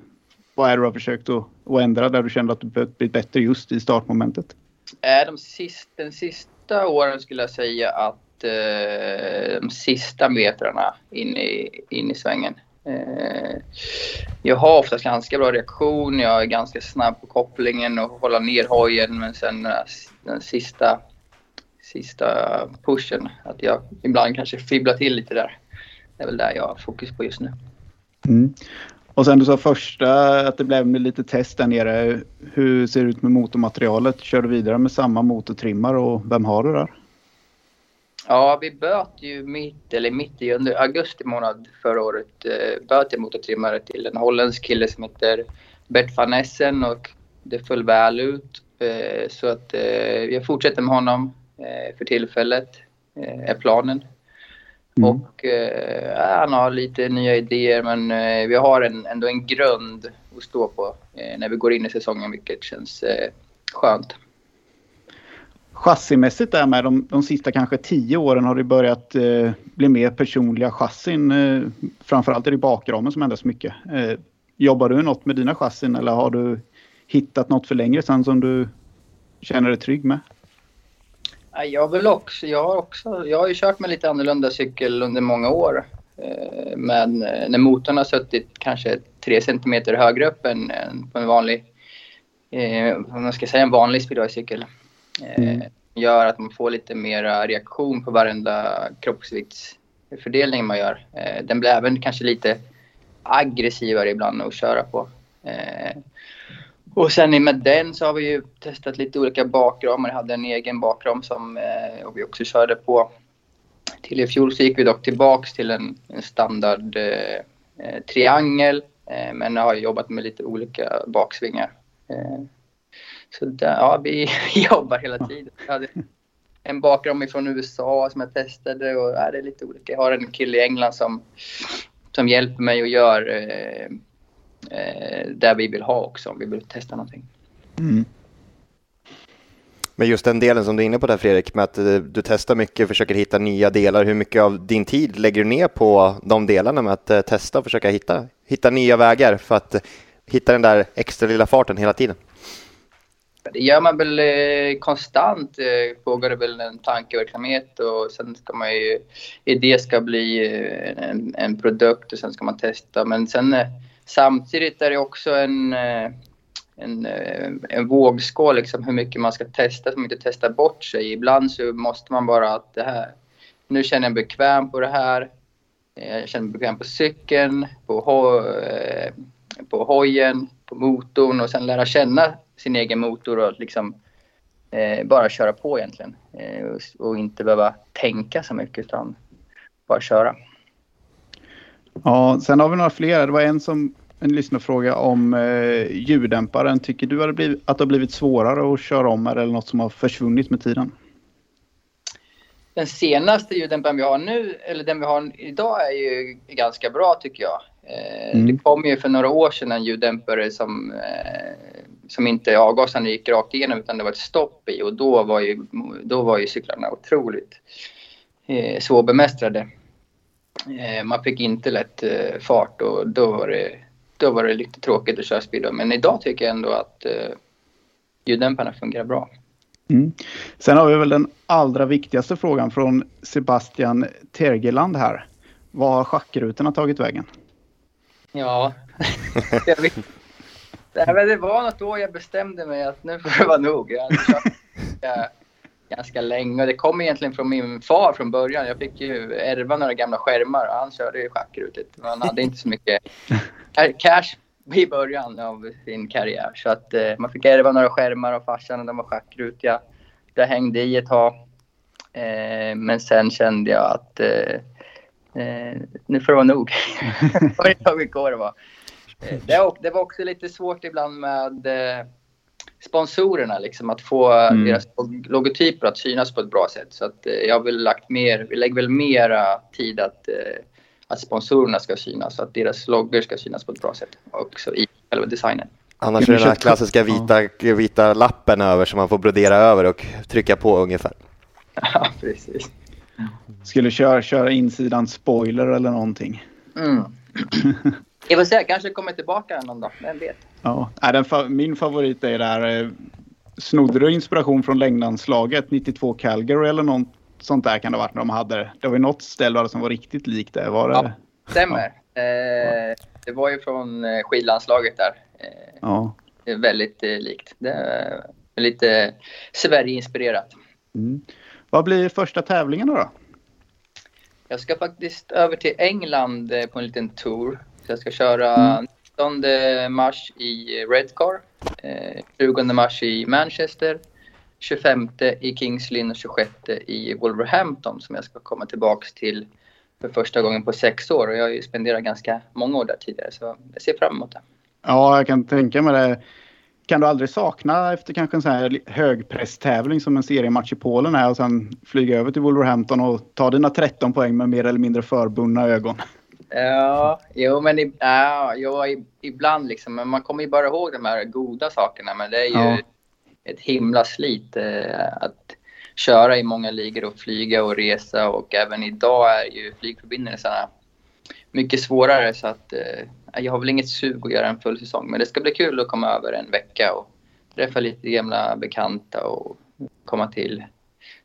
vad är det du har försökt att, att ändra där du kände att du behövt bli bättre just i startmomentet? Eh, de sist, den sista åren skulle jag säga att eh, de sista metrarna in i, in i svängen. Eh, jag har oftast ganska bra reaktion, jag är ganska snabb på kopplingen och hålla ner hojen men sen den sista, sista pushen, att jag ibland kanske fibblar till lite där. Det är väl där jag har fokus på just nu. Mm. Och sen du sa första att det blev lite test där nere. Hur ser det ut med motormaterialet? Kör du vidare med samma motortrimmar och vem har du där? Ja, vi böt ju mitt, eller mitt i under augusti månad förra året eh, böt jag motortrimmare till en holländsk kille som heter Bert van Essen och det föll väl ut. Eh, så att eh, jag fortsätter med honom eh, för tillfället, eh, är planen. Mm. Och eh, han har lite nya idéer men eh, vi har en, ändå en grund att stå på när vi går in i säsongen vilket känns skönt. Chassimässigt där med de, de sista kanske tio åren har det börjat eh, bli mer personliga chassin. Eh, framförallt är det bakramen som ändras mycket. Eh, jobbar du något med dina chassin eller har du hittat något för längre sedan som du känner dig trygg med? Jag vill också, jag har också, jag har ju kört med lite annorlunda cykel under många år. Eh, men eh, när motorn har suttit kanske 3 cm högre upp än, än på en vanlig, eh, om man ska säga en vanlig speedwaycykel mm. Eh, gör att man får lite mer reaktion på varenda kroppsviktsfördelning man gör. Eh, den blir även kanske lite aggressivare ibland att köra på. Eh, och sen med den så har vi ju testat lite olika bakramar. Jag hade en egen bakram som eh, och vi också körde på. Till i fjol så gick vi dock tillbaks till en, en standard eh, eh triangel. Eh, men jag har jobbat med lite olika baksvingar. Eh, Eh, så där, ja, vi jobbar hela tiden. Jag hade en bakram från USA som jag testade och ja, det är lite olika. Jag har en kille i England som, som hjälper mig och gör eh, eh, där vi vill ha också om vi vill testa någonting. Mm. Men just den delen som du är inne på där Fredrik, med att eh, du testar mycket, försöker hitta nya delar. Hur mycket av din tid lägger du ner på de delarna med att eh, testa och försöka hitta, hitta nya vägar för att hitta den där extra lilla farten hela tiden? Det gör man väl eh, konstant. Eh, pågår det väl en tankeverksamhet och sen ska man ju... Idé ska bli eh, en, en produkt och sen ska man testa. Men sen eh, samtidigt är det också en, eh, en, eh, en vågskål liksom hur mycket man ska testa, så man inte testar bort sig. Ibland så måste man bara att det här... Nu känner jag mig bekväm på det här. Jag känner mig bekväm på cykeln, på, ho på hojen, på motorn och sen lära känna sin egen motor och liksom eh, bara köra på egentligen. Eh, och, och inte behöva tänka så mycket utan bara köra. Ja, sen har vi några fler. Det var en som en lyssnarfråga om eh, ljuddämparen. Tycker du att det, blivit, att det har blivit svårare att köra om eller något som har försvunnit med tiden? Den senaste ljuddämparen vi har nu, eller den vi har idag, är ju ganska bra tycker jag. Eh, Mm. Det kom ju för några år sedan en ljuddämpare som, eh, som inte avgaserna gick rakt igenom utan det var ett stopp i och då var ju, då var ju cyklarna otroligt eh, svårbemästrade. Eh, man fick inte lätt eh, fart och då var, det, då var det lite tråkigt att köra speedway. Men idag tycker jag ändå att eh, ljuddämparna fungerar bra. Mm. Sen har vi väl den allra viktigaste frågan från Sebastian Tergeland här. Vad har schackrutorna tagit vägen? Ja, jag vet. Det, här, det var något år jag bestämde mig att nu får det vara nog. Jag hade kört ganska, ganska länge och det kom egentligen från min far från början. Jag fick ju ärva några gamla skärmar och han körde ju schackrutigt. Han hade inte så mycket cash i början av sin karriär. Så att eh, man fick ärva några skärmar av farsan och de var schackrutiga. Det hängde i ett tag. Eh, men sen kände jag att eh, eh, nu får det vara nog. jag dag inte går det det, var- det var också lite svårt ibland med eh, sponsorerna, liksom, att få Mm. deras log- logotyper att synas på ett bra sätt. Så att, eh, jag har väl lagt mer, vi lägger väl mera tid att, eh, att sponsorerna ska synas, så att deras loggor ska synas på ett bra sätt också i själva designen. Annars är det den här klassiska vita, vita lappen över som man får brodera över och trycka på ungefär. Ja, precis. Skulle köra, köra insidan spoiler eller någonting. Mm. Jag får se, kanske kommer tillbaka någon dag, vem vet? Ja, den fa- min favorit är där. Eh, snodde du inspiration från längdlandslaget 92 Calgary eller något sånt där kan det ha varit när de hade det. Det var ju något ställe som var riktigt likt det. Var det? Ja. Stämmer. Eh, det var ju från eh, skidlandslaget där. Eh, Ja. väldigt eh, likt. Lite Sverige-inspirerat. Mm. Vad blir första tävlingen då? då? Jag ska faktiskt över till England eh, på en liten tour. Så jag ska köra Mm. 19 mars i Redcar, eh, 20 mars i Manchester, 25 i Kings Lynn och 26 i Wolverhampton som jag ska komma tillbaks till för första gången på sex år. Och jag har ju spenderat ganska många år där tidigare så jag ser fram emot det. Ja, jag kan tänka mig det. Kan du aldrig sakna efter kanske en sån här li- högpresstävling som en seriematch i Polen är och sen flyga över till Wolverhampton och ta dina 13 poäng med mer eller mindre förbundna ögon? Ja, jo men i, ja, jo, ibland liksom. Men man kommer ju bara ihåg de här goda sakerna. Men det är ju Ja. ett himla slit eh, att köra i många ligor och flyga och resa. Och även idag är ju flygförbindelserna mycket svårare. Så att eh, jag har väl inget sug att göra en full säsong. Men det ska bli kul att komma över en vecka och träffa lite gamla bekanta och komma till,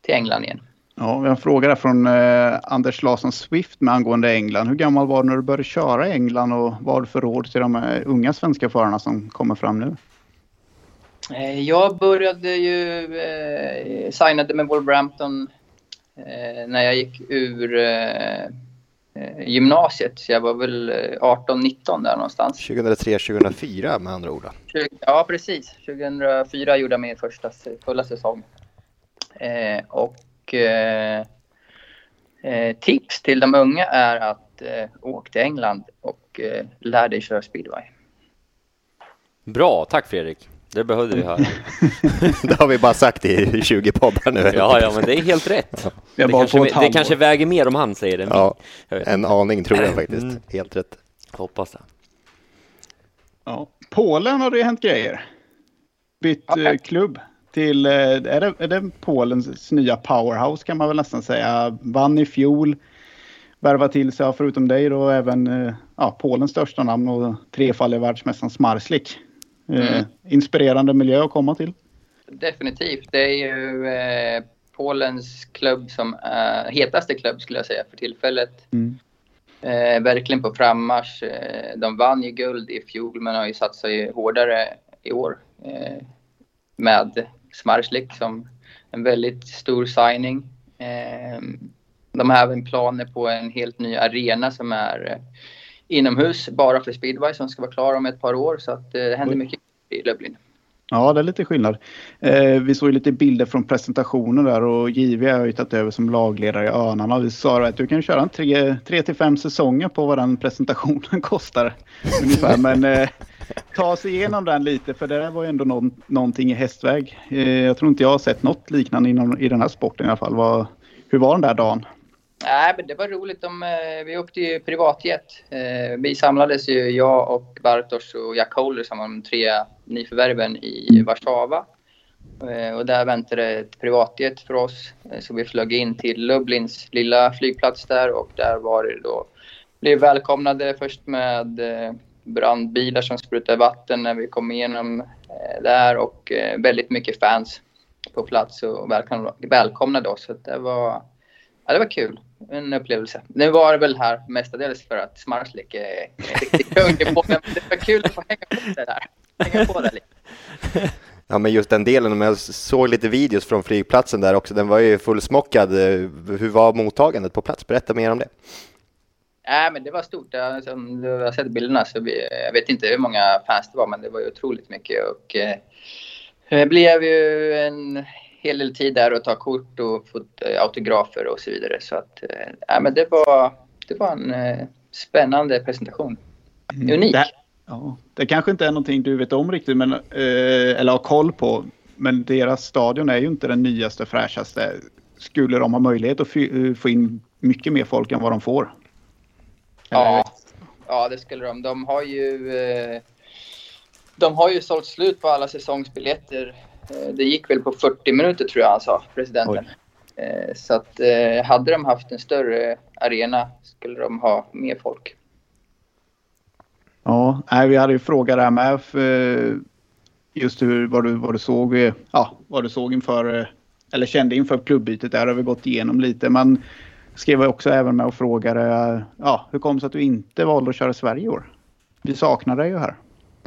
till England igen. Ja, vi har en fråga där från eh, Anders Larsson Swift med angående England. Hur gammal var du när du började köra i England och vad du för råd till de eh, unga svenska förarna som kommer fram nu? Eh, Jag började ju, eh, signade med Wolverhampton eh, när jag gick ur eh, eh, gymnasiet. Så jag var väl eh, 18-19 där någonstans. 2003-2004 med andra ord. Ja, precis. 2004 gjorde jag min första fulla säsong. Eh, och eh, eh, tips till de unga är att eh, åka till England och eh, lär dig köra speedway. Bra, tack Fredrik. Det behövde vi höra. Det har vi bara sagt i 20 poddar nu. Ja, ja, men det är helt rätt. Det kanske, det kanske väger mer om han säger det. Ja, en aning tror jag faktiskt. Mm. Helt rätt. Hoppas det. Ja. Polen har det hänt grejer. Bytt Ja. eh, klubb till, eh, är det, är det Polens nya powerhouse kan man väl nästan säga. Vann i fjol. Värva till sig, förutom dig då, även eh, ja, Polens största namn och trefaldig världsmästaren Smarslik. Eh, Mm. Inspirerande miljö att komma till. definitivt. Det är ju eh, Polens klubb som är hetaste klubb skulle jag säga för tillfället. Mm. Eh, verkligen på frammarsch. De vann ju guld i fjol men har ju satsat ju hårdare i år. Eh, med Smarslik som en väldigt stor signing. Eh, de har även planer på en helt ny arena som är eh, inomhus bara för speedway som ska vara klar om ett par år. Så att eh, det händer mycket i Lublin. Ja, det är lite skillnad. Eh, vi såg ju lite bilder från presentationen där och JW har ju tagit över som lagledare i Örnarna. Vi sa att du kan köra en tre, tre till fem säsonger på vad den presentationen kostar. ungefär. Men eh, ta oss igenom den lite för det där var ju ändå någon, någonting i hästväg. Eh, jag tror inte jag har sett något liknande inom, i den här sporten i alla fall. Var, hur var den där dagen? Nej, men det var roligt. De, eh, vi åkte ju privatjet. Eh, vi samlades ju, jag och Bartosz och Jack Holder som var de tre nyförvärven i Warszawa. Eh, och där väntade ett privatjet för oss. Eh, så vi flög in till Lublins lilla flygplats där och där var det då blev välkomnade först med eh, brandbilar som sprutade vatten när vi kom igenom eh, där och eh, väldigt mycket fans på plats och välkomnade, välkomnade oss. Så det var Ja, det var kul. En upplevelse. Nu var det väl här mestadels för att Smarslik är riktigt kung i det. Men det var kul att få hänga på det där. Hänga på det lite. Ja, men just den delen, om jag såg lite videos från flygplatsen där också, den var ju fullsmockad. Eh, hur var mottagandet på plats? Berätta mer om det. Nej, men det var stort. Jag, som du har sett bilderna så vi, jag vet inte hur många fans det var, men det var ju otroligt mycket. Och eh, det blev ju en hel del tid där att ta kort och få eh, autografer och så vidare. Så att, eh, men det var, det var en eh, spännande presentation. Unik. Det, ja, det kanske inte är någonting du vet om riktigt men, eh, eller har koll på. Men deras stadion är ju inte den nyaste fräschaste. Skulle de ha möjlighet att få in mycket mer folk än vad de får? Ja, ja, det skulle de. De har ju, eh, de har ju sålt slut på alla säsongsbiljetter. Eh, det gick väl på 40 minuter tror jag han sa, presidenten. Eh, så att hade de haft en större arena skulle de ha mer folk. Ja, nej, vi hade ju frågat där med. För just hur, vad, du, vad du såg, ja, vad du såg inför, eller kände inför klubbytet där har vi gått igenom lite. Men skrev jag också även med och frågade, ja, hur kom det sig att du inte valde att köra Sverige i år? Vi saknar dig ju här.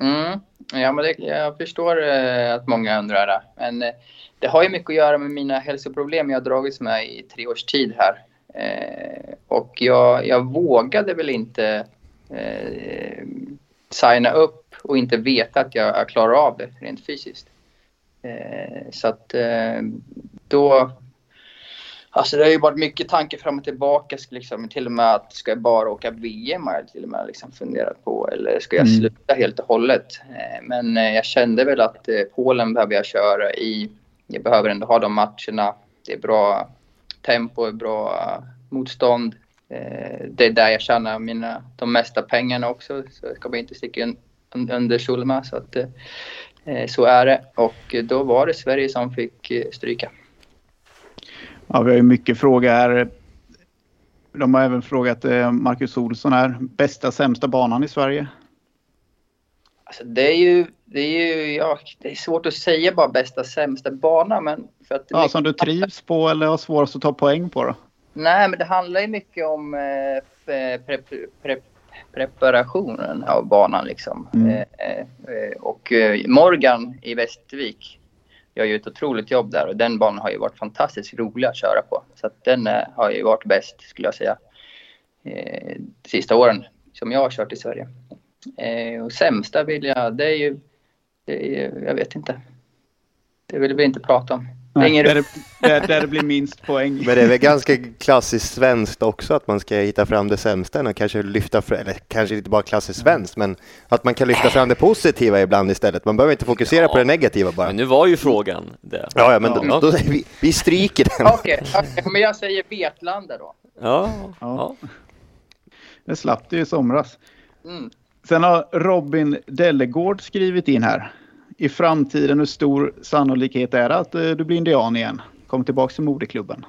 Mm. Ja, men det, jag förstår eh, att många undrar det. Men eh, det har ju mycket att göra med mina hälsoproblem jag har dragits med i tre års tid här. Eh, och jag, jag vågade väl inte eh, signa upp och inte veta att jag, jag klarar av det rent fysiskt. Eh, så att eh, då... Alltså det har ju varit mycket tankar fram och tillbaka. Liksom, till och med att ska jag bara åka VM har jag till och med liksom funderat på. Eller ska jag Mm. sluta helt och hållet? Eh, men eh, jag kände väl att eh, Polen behöver jag köra i. Jag behöver ändå ha de matcherna. Det är bra tempo, bra motstånd. Det är där jag tjänar mina, de mesta pengarna också. Så jag ska bara inte sticka un, un, under stol med. Så, att, så är det. Och då var det Sverige som fick stryka. Ja, vi har ju mycket frågor här. De har även frågat eh, Marcus Olsson här, bästa sämsta banan i Sverige? Alltså det är ju, det är ju ja, det är svårt att säga bara bästa sämsta bana men för att Ja, som du trivs på eller har svårast att ta poäng på då? Nej, men det handlar ju mycket om eh, pre, pre, pre, preparationen av banan liksom. Mm. Eh, eh, och eh, Morgan i Västervik gör ju ett otroligt jobb där och den banan har ju varit fantastiskt rolig att köra på. Så att den eh, har ju varit bäst skulle jag säga. Eh, de sista åren som jag har kört i Sverige. Eh, och sämsta vill jag, det är ju, det är, ju- jag vet inte. Det vill vi inte prata om. Det är Nej, där, det, där, där det blir minst poäng. Men det är väl ganska klassiskt svenskt också att man ska hitta fram det sämsta och kanske lyfta fram, eller kanske inte bara klassiskt svenskt, men att man kan lyfta fram det positiva ibland istället. Man behöver inte fokusera på det negativa bara. Men nu var ju frågan det. Ja, ja men Ja. Då, då, vi, vi stryker den. Okej, okej, men jag säger Vetlanda då. Ja, Ja. ja. Det slapp du i somras. Mm. Sen har Robin Dellegård skrivit in här. I framtiden, hur stor sannolikhet är det att eh, du blir indian igen? Kom tillbaka till moderklubben.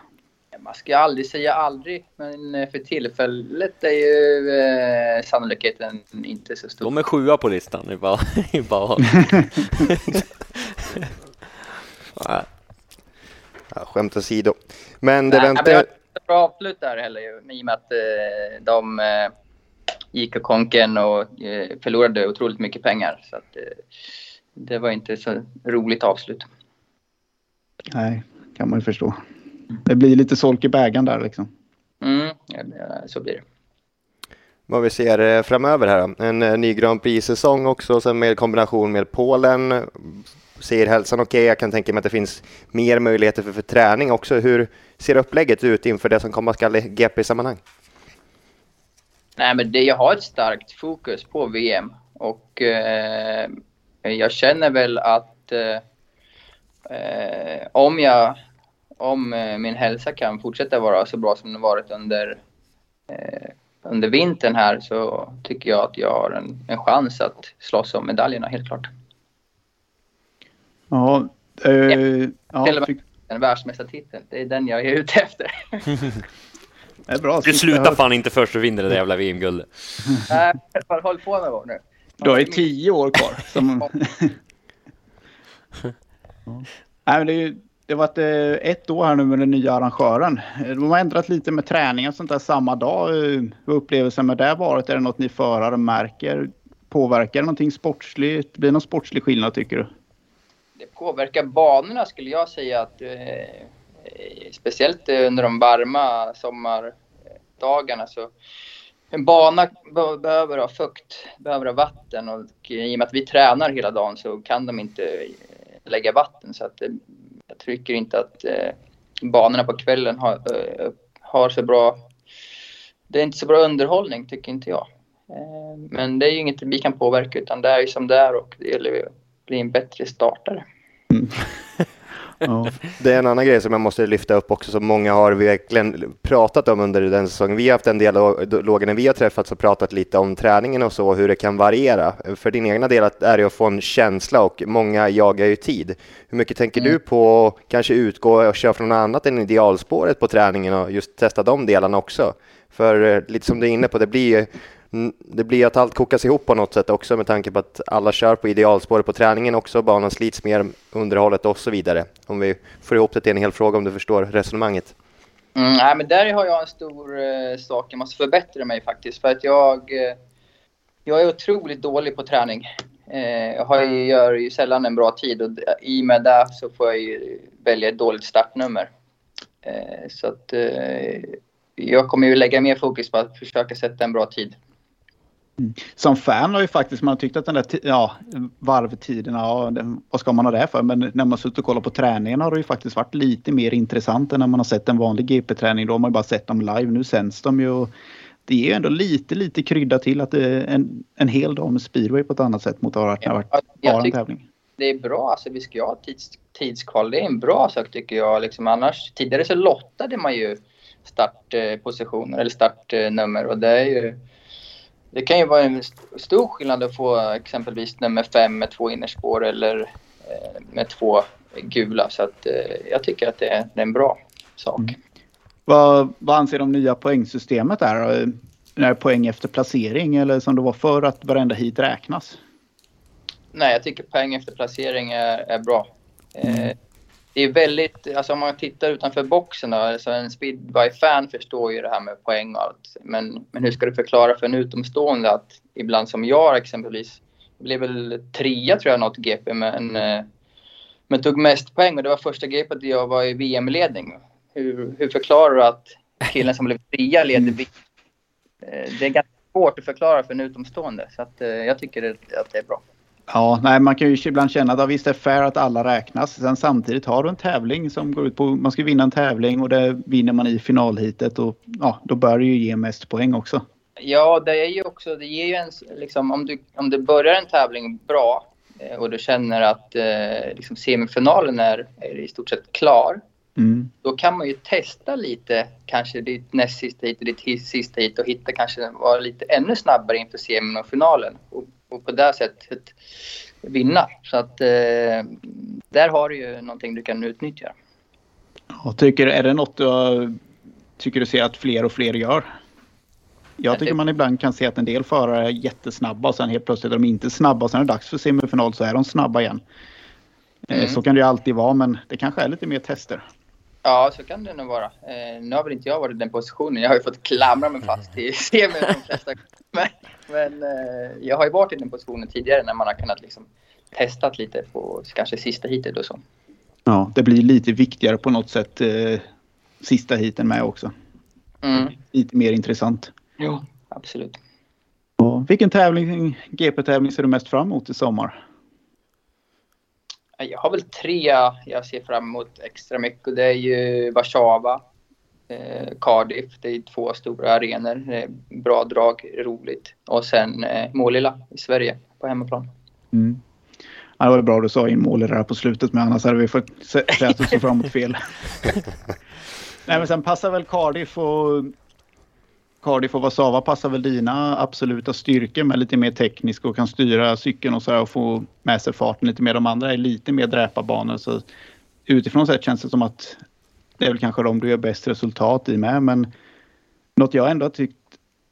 Man ska aldrig säga aldrig, men eh, för tillfället är ju eh, sannolikheten inte så stor. De är sjua på listan. Det är bara, det är bara. Ja. Ja, skämt åsido. Men det Nej, men väntar... jag har inte bra avslut där heller ju, i och med att eh, de eh, gick och konken och eh, förlorade otroligt mycket pengar. Så att, eh, det var inte så roligt avslut. Nej, kan man ju förstå. Det blir lite solk i bägaren där liksom. Mm, så blir det. Vad vi ser eh, framöver här. En eh, ny Grand Prix-säsong också, sen med kombination med Polen. Ser hälsan okej? Jag kan tänka mig att det finns mer möjligheter för, för träning också. Hur ser upplägget ut inför det som komma skall i GP-sammanhang? Nej, men det, jag har ett starkt fokus på VM och eh, jag känner väl att eh, eh, om jag om eh, min hälsa kan fortsätta vara så bra som den varit under eh, under vintern här så tycker jag att jag har en, en chans att slåss om medaljerna helt klart. Ja, eh, ja, Till och med det är den jag är ute efter. det är bra. Du slutar fan inte först och vinner det där jävla VM-guldet. Nej, håll på några år nu. Du har ju tio år kvar. Som... Ja. Nej, men det, ju, det har varit eh, ett år här nu med den nya arrangören. Eh, De har ändrat lite med träning och sånt där samma dag. Eh, Hur upplevelsen med det varit? Är det något ni förare märker? Påverkar det någonting sportsligt? Blir det någon sportslig skillnad tycker du? Det påverkar banorna skulle jag säga att eh, speciellt under de varma sommardagarna så en bana be behöver ha fukt, behöver ha vatten och i och med att vi tränar hela dagen så kan de inte lägga vatten så att eh, jag tycker inte att eh, banorna på kvällen har, eh, har så bra det är inte så bra underhållning tycker inte jag. Eh, men det är ju inget vi kan påverka utan det är ju som det är och det gäller att bli en bättre startare. Ja. Det är en annan grej som jag måste lyfta upp också som många har verkligen pratat om under den säsongen. Vi har haft en dialog när vi har träffats och pratat lite om träningen och så, hur det kan variera. För din egna del är det att få en känsla och många jagar ju tid. Hur mycket tänker Mm. du på att kanske utgå och köra från något annat än idealspåret på träningen och just testa de delarna också? För eh, lite som du är inne på, det blir ju Mm, det blir att allt kokas ihop på något sätt också med tanke på att alla kör på idealspåret på träningen också, banan slits mer, underhållet och så vidare. Om vi får ihop det till en hel fråga om du förstår resonemanget. Mm, nej, men där har jag en stor eh, sak jag måste förbättra mig faktiskt. För att jag, eh, jag är otroligt dålig på träning. Eh, jag har ju, gör ju sällan en bra tid och i och med det så får jag ju välja ett dåligt startnummer. Eh, så att eh, jag kommer ju lägga mer fokus på att försöka sätta en bra tid. Som fan har ju faktiskt man tyckt att den där ja, varvtiden, ja, den, vad ska man ha det för? Men när man suttit och kollat på träningen har det ju faktiskt varit lite mer intressant än när man har sett en vanlig GP-träning. Då har man ju bara sett dem live. Nu sänds de ju det är ju ändå lite, lite krydda till att det är en, en hel dag med speedway på ett annat sätt mot att ha varit Ja, jag bara en tävling. det är bra. Alltså, vi ska ju ha tids, tidskval. Det är en bra sak tycker jag. Liksom, annars, tidigare så lottade man ju startpositioner eller startnummer och det är ju det kan ju vara en st- stor skillnad att få exempelvis nummer fem med två innerspår eller eh, med två gula. Så att, eh, jag tycker att det är, en bra sak. Mm. Vad, vad anser du om nya poängsystemet där? Är det poäng efter placering eller som det var förr att varenda hit räknas? Nej, jag tycker poäng efter placering är, är bra. Eh, det är väldigt, alltså om man tittar utanför boxen då, alltså en speedway-fan förstår ju det här med poäng och allt. Men, men hur ska du förklara för en utomstående att ibland som jag exempelvis, blev väl trea tror jag något GP men, eh, men tog mest poäng och det var första GPet jag var i VM-ledning. Hur, hur förklarar du att killen som blev trea leder VM? Eh, Det är ganska svårt att förklara för en utomstående så att, eh, jag tycker att det är bra. Ja, nej, man kan ju ibland känna att visst är det fair att alla räknas. Sen samtidigt har du en tävling som går ut på man ska vinna en tävling och det vinner man i finalhitet och ja, då bör det ju ge mest poäng också. Ja, det är ju också, det ger ju en, liksom, om, du, om du börjar en tävling bra eh, och du känner att eh, liksom semifinalen är, är i stort sett klar, Mm. då kan man ju testa lite, kanske ditt näst sista hit och ditt sista hit och hitta kanske vara lite ännu snabbare inför semin och finalen och, och på det sättet vinna. Så att eh, där har du ju någonting du kan utnyttja. Och tycker, är det något du har- tycker du ser att fler och fler gör? Jag tycker man ibland kan se att en del förare är jättesnabba och sen helt plötsligt är de inte snabba och sen är det dags för semifinal så är de snabba igen. Eh, Mm. Så kan det ju alltid vara, men det kanske är lite mer tester. Ja, så kan det nog vara. Eh, nu har väl inte jag varit i den positionen. Jag har ju fått klamra mig fast i semin de flesta Men, men eh, jag har ju varit i den positionen tidigare när man har kunnat liksom testat lite på kanske sista heatet och så. Ja, det blir lite viktigare på något sätt eh, sista heaten med också. Mm. Lite mer intressant. Jo, absolut. Ja, vilken tävling, GP-tävling ser du mest fram emot i sommar? Jag har väl tre jag ser fram emot extra mycket och det är ju Warszawa, eh, Cardiff. Det är två stora arenor. Det är bra drag, roligt. Och sen eh, Målilla i Sverige på hemmaplan. Mm. Ja, det var bra du sa in målet där på slutet, men annars hade vi fått se- säga att du såg fram emot fel. Nej, men sen passar väl Cardiff och Cardiff och Warszawa passar väl dina absoluta styrkor med lite mer teknisk och kan styra cykeln och så och få med sig farten lite mer. De andra är lite mer dräparbanor så utifrån sett känns det som att det är väl kanske de du gör bäst resultat i med. Men något jag ändå har tyckt,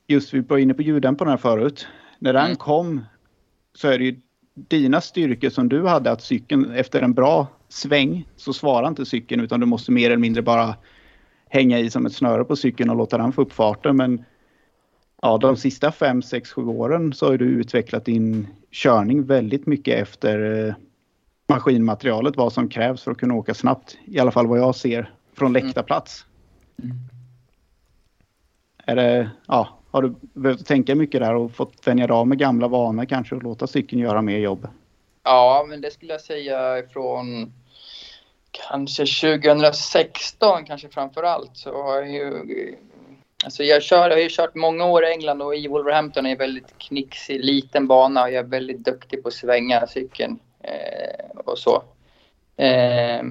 just vi var inne på ljuddämparen här förut. När den Mm. kom så är det ju dina styrkor som du hade att cykeln efter en bra sväng så svarar inte cykeln utan du måste mer eller mindre bara hänga i som ett snöre på cykeln och låta den få upp farten. Men ja, de sista fem, sex, sju åren så har du utvecklat din körning väldigt mycket efter eh, maskinmaterialet, vad som krävs för att kunna åka snabbt. I alla fall vad jag ser från läktarplats. Är det, ja, har du behövt tänka mycket där och fått vänja dig av med gamla vanor kanske och låta cykeln göra mer jobb? Ja, men det skulle jag säga från kanske 2016 kanske framför allt så har jag ju Alltså jag, kör, jag har ju kört många år i England och i Wolverhampton är en väldigt knixig liten bana och jag är väldigt duktig på att svänga cykeln eh, och så. Eh,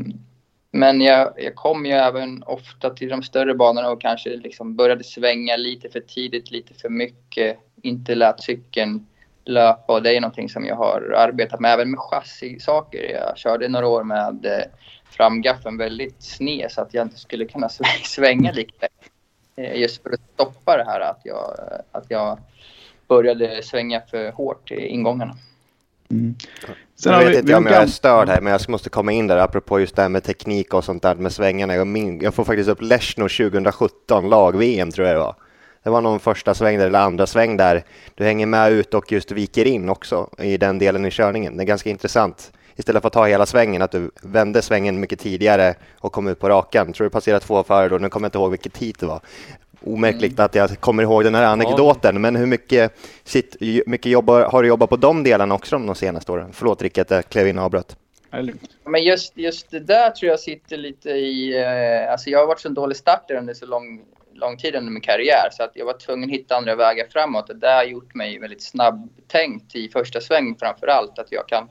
men jag, jag kom ju även ofta till de större banorna och kanske liksom började svänga lite för tidigt, lite för mycket. Inte lät cykeln löpa och det är någonting som jag har arbetat med även med chassisaker. Jag körde några år med eh, framgaffeln väldigt sned så att jag inte skulle kunna sv- svänga lika. Eh, Just för att stoppa det här att jag, att jag började svänga för hårt i ingångarna. Mm. Sen jag vi- vet vi inte om jag är störd här, men jag måste komma in där apropå just det här med teknik och sånt där med svängarna. Jag, min, jag får faktiskt upp Leshno 2017, lag-VM tror jag det var. Det var någon första sväng där, eller andra sväng där du hänger med ut och just viker in också i den delen i körningen. Det är ganska intressant. Istället för att ta hela svängen, att du vände svängen mycket tidigare och kom ut på rakan. Tror du passerade två förare då, nu kommer jag inte ihåg vilket tid det var. Omärkligt att jag kommer ihåg den här anekdoten, men hur mycket, sitt, mycket jobbar, har du jobbat på de delarna också de senaste åren? Förlåt Rick att jag klev in och avbröt. Men just, just det där tror jag sitter lite i... Eh, alltså jag har varit så en dålig starter under så lång, lång tid under min karriär så att jag var tvungen att hitta andra vägar framåt. Och det har gjort mig väldigt snabbtänkt i första sväng framför allt. Att jag kan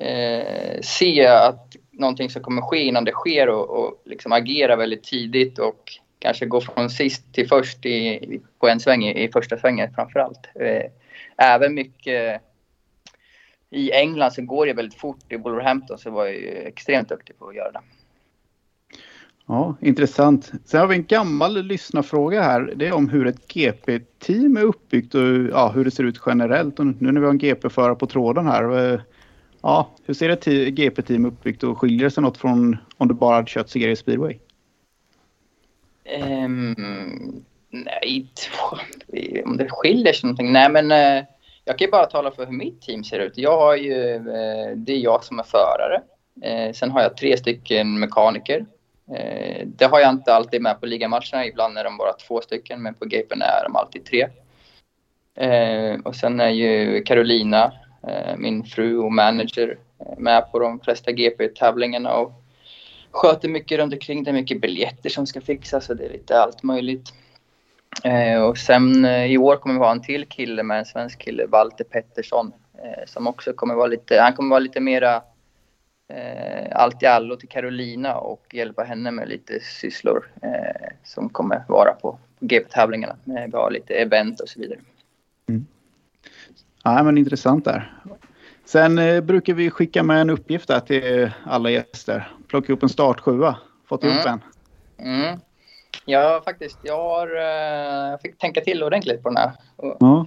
eh, se att någonting som kommer ske innan det sker och, och liksom agera väldigt tidigt och kanske gå från sist till först i, på en sväng i, i första svängen framför allt. Eh, även mycket i England så går det väldigt fort. I Wolverhampton så var jag ju extremt duktig på att göra det ja, intressant. Sen har vi en gammal lyssnarfråga här. Det är om hur ett GP-team är uppbyggt och ja, hur det ser ut generellt. Och nu när vi har en GP-förare på tråden här. Eh, ja, hur ser ett GP-team uppbyggt och skiljer det sig något från om du bara hade kört serie speedway? Um, nej, om det skiljer sig någonting? Nej, men eh, jag kan ju bara tala för hur mitt team ser ut. Jag har ju, eh, det är jag som är förare. Sen har jag tre stycken mekaniker. Eh, det har jag inte alltid med på ligamatcherna. Ibland är de bara två stycken, men på gapen är de alltid tre. Eh, och sen är ju Carolina, eh, min fru och manager, med på de flesta GP-tävlingarna och sköter mycket runt omkring. Det är mycket biljetter som ska fixas och det är lite allt möjligt. Och sen i år kommer vi ha en till kille med en svensk kille, Walter Pettersson, som också kommer vara lite, han kommer vara lite mera eh, allt i allo till Carolina och hjälpa henne med lite sysslor eh, som kommer vara på, GP-tävlingarna. Vi har lite event och så vidare. Ja, men intressant där. Sen eh, brukar vi skicka med en uppgift där till alla gäster. Plocka upp en startsjua. Fått upp Mm. en. Mm. Jag faktiskt, jag har, eh, jag fick tänka till ordentligt på den här. Ja.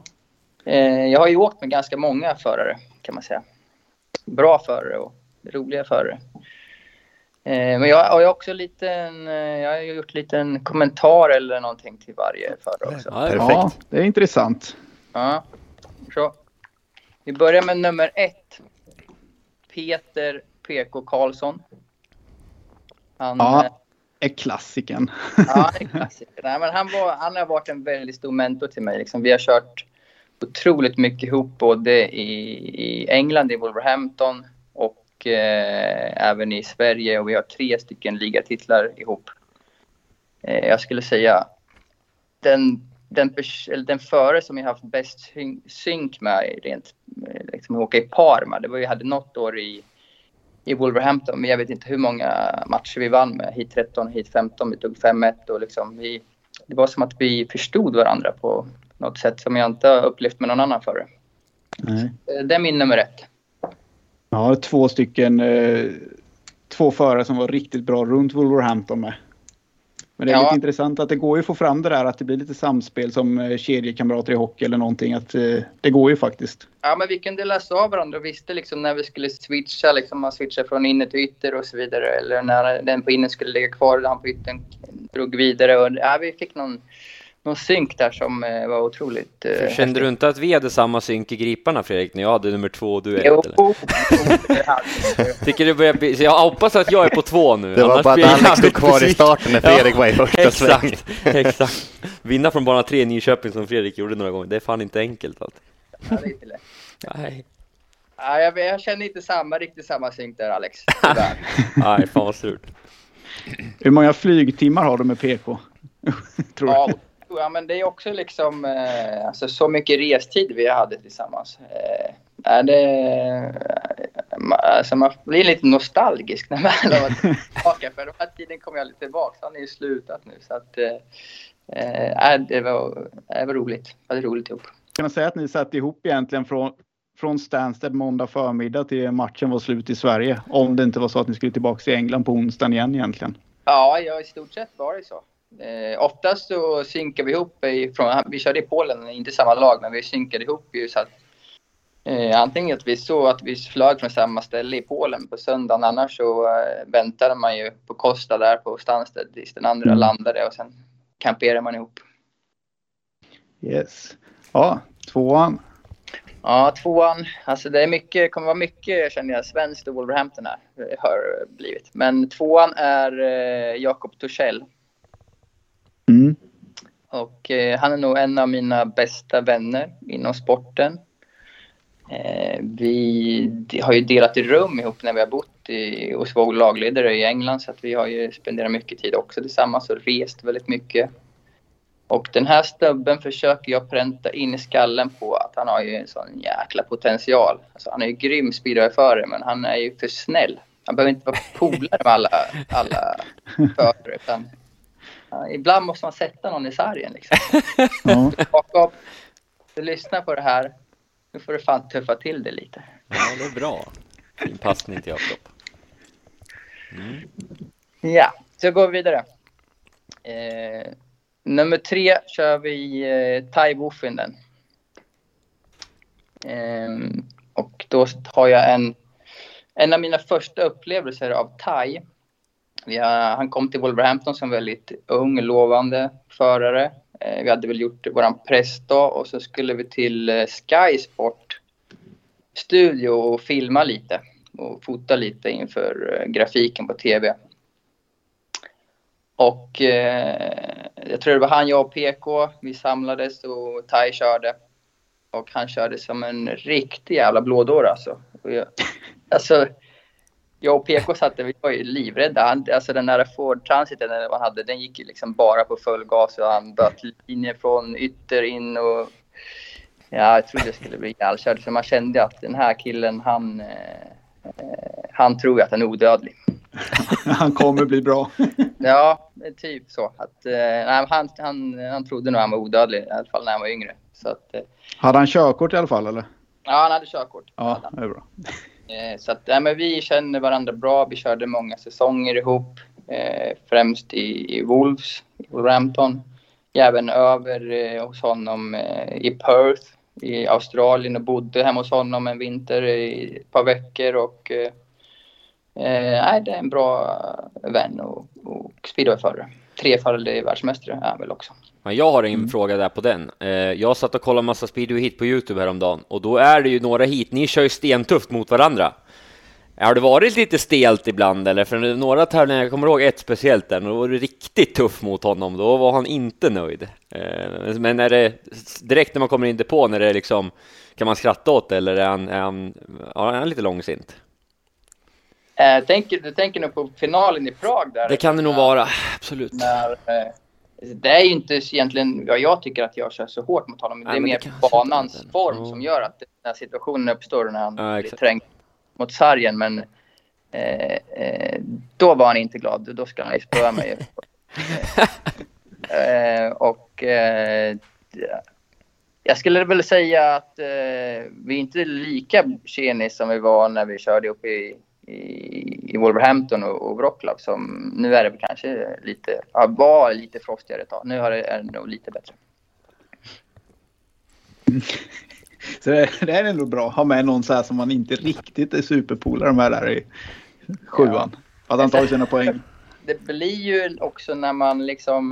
eh, jag har ju åkt med ganska många förare kan man säga. Bra förare och roliga förare. Eh, men jag har också liten, eh, jag har gjort liten kommentar eller någonting till varje förare också. Ja, det är Perfekt. Ja, det är intressant. Ja, så. Vi börjar med nummer ett. Peter PK Karlsson. Han, Ja. eh, Är klassiken. Ja, är klassiker. Nej, men han, var, han har varit en väldigt stor mentor till mig. Liksom, vi har kört otroligt mycket ihop både i, i England, i Wolverhampton och eh, även i Sverige. Och vi har tre stycken ligatitlar ihop. Eh, jag skulle säga den, den, den före som jag haft bäst syn- synk med rent eh, liksom, åka i par med. Det var vi hade något år i i Wolverhampton, men jag vet inte hur många matcher vi vann med. Hit 13, hit 15, vi tog 5-1 och liksom vi, det var som att vi förstod varandra på något sätt som jag inte har upplevt med någon annan förr. Nej. Det är min nummer ett. Ja, två stycken. Eh, två förare som var riktigt bra runt Wolverhampton med. Men det är Ja. lite intressant att det går ju att få fram det där att det blir lite samspel som eh, kedjekamrater i hockey eller någonting. Att eh, det går ju faktiskt. Ja, men vi kunde läsa av varandra och visste liksom när vi skulle switcha, liksom man switchar från inner till ytter och så vidare. Eller när den på inner skulle ligga kvar och han på yttern drog vidare. Och, ja, vi fick någon, någon synk där som eh, var otroligt... eh, Kände häftig. du inte att vi hade samma synk i griparna Fredrik, när jag hade nummer två och du ett? Jo, Eller? Tycker det börjar bli, så jag hoppas att jag är på två nu. Det var bara att Alex stod kvar i starten när Fredrik var i första sväng. Exakt, exakt. Vinna från bana tre i Nyköping som Fredrik gjorde några gånger, det är fan inte enkelt. Ja, det är inte lätt. Nej, Ja, jag, jag känner inte samma, riktigt samma synk där Alex. Nej, fan vad surt. Hur många flygtimmar har du med PK? Tror du? ja, ja, men det är också liksom eh, alltså, så mycket restid vi hade tillsammans. Eh, är det, ma- alltså, man blir lite nostalgisk när man väl har varit tillbaka. För den här tiden kommer jag lite tillbaka. Han är ju slutat nu. Så att, eh, eh, det, var, det var roligt. Det var roligt ihop. Kan man säga att ni satt ihop egentligen från, från Stansted måndag förmiddag till matchen var slut i Sverige? Om det inte var så att ni skulle tillbaka till England på onsdagen igen egentligen. Ja, ja, i stort sett var det så. Eh, oftast så synkar vi ihop. Ifrån, vi körde i Polen, inte samma lag, men vi synkade ihop ju så att eh, antingen att vi såg att vi flög från samma ställe i Polen på söndagen, annars så eh, väntade man ju på Costa där på Stansted tills den andra Mm. landade och sen kamperade man ihop. Yes. Ja, tvåan. Ja, tvåan. Alltså det är mycket, kommer vara mycket, känner jag, svenskt och Wolverhampton här. Det har blivit. Men tvåan är eh, Jakob Torssell. Och eh, han är nog en av mina bästa vänner inom sporten. Eh, vi har ju delat rum ihop när vi har bott i, hos vår lagledare i England så att vi har ju spenderat mycket tid också tillsammans och rest väldigt mycket. Och den här stubben försöker jag pränta in i skallen på att han har ju en sån jäkla potential. Alltså, han är ju grym speedwayförare men han är ju för snäll. Han behöver inte vara polare med alla, alla förare utan ibland måste man sätta någon i sargen liksom. Ja. Jakob, du lyssnar på det här. Nu får du fan tuffa till det lite. Ja, det är bra. Fin passning till Jakob. Ja, så går vi vidare. Eh, nummer tre kör vi eh, Thai. Eh, och då tar jag en, en av mina första upplevelser av Thai. Har, han kom till Wolverhampton som väldigt ung, lovande förare. Eh, vi hade väl gjort våran press då och så skulle vi till eh, Sky Sport studio och filma lite och fota lite inför eh, grafiken på tv. Och eh, jag tror det var han, jag och PK. Vi samlades och Tai körde. Och han körde som en riktig jävla blådåre alltså. Jag, alltså jag och PK satt där, vi var ju livrädda. Han, alltså den där Ford Transiten han hade, den gick ju liksom bara på full gas och han böt linjer från ytter in och ja, jag trodde det skulle bli ihjälkörd. Så man kände att den här killen, han, eh, han tror ju att han är odödlig. Han kommer bli bra. Ja, typ så. Att, eh, han, han, han trodde nog han var odödlig, i alla fall när han var yngre. Så att, eh, Hade han körkort i alla fall eller? ja, han hade körkort. Ja, det är bra. Eh, så att, nej, men vi känner varandra bra. Vi körde många säsonger ihop. Eh, främst i, i Wolves, i Wolverhampton. Även över eh, hos honom eh, i Perth i Australien och bodde hemma hos honom en vinter i ett par veckor. Och, eh, Eh, det är en bra vän och, och speedwayförare. Trefaldig världsmästare är han väl också. Men jag har en fråga där på den. Eh, jag satt och kollade massa speedway hit på Youtube häromdagen och då är det ju några hit. Ni kör ju stentufft mot varandra. Har det varit lite stelt ibland eller? För några tävlingar, jag kommer ihåg ett speciellt där, då var det riktigt tuff mot honom. Då var han inte nöjd. Eh, men är det direkt när man kommer in på när det är liksom, kan man skratta åt det eller är han, är han, ja, är han lite långsint? Eh, tänker, du tänker nog på finalen i Prag där? Det kan det nog vara, absolut. När, det är ju inte egentligen vad jag tycker att jag kör så hårt mot honom. Nej, det är mer det banans form Ja. som gör att den här situationen uppstår när han Ja, blir trängd mot sargen. Men eh, eh, då var han inte glad. Då ska han ju spöa mig. eh, och eh, jag skulle väl säga att eh, vi är inte lika tjenis som vi var när vi körde upp i, i, i Wolverhampton och, och Wroclaw. Som, nu är det kanske lite, ja, var lite frostigare ett tag. Nu har det, är det nog lite bättre. Så det, det är ändå bra att ha med någon så här som man inte riktigt är superpolare med där i sjuan. Att han tar sina poäng. Det blir ju också när man liksom...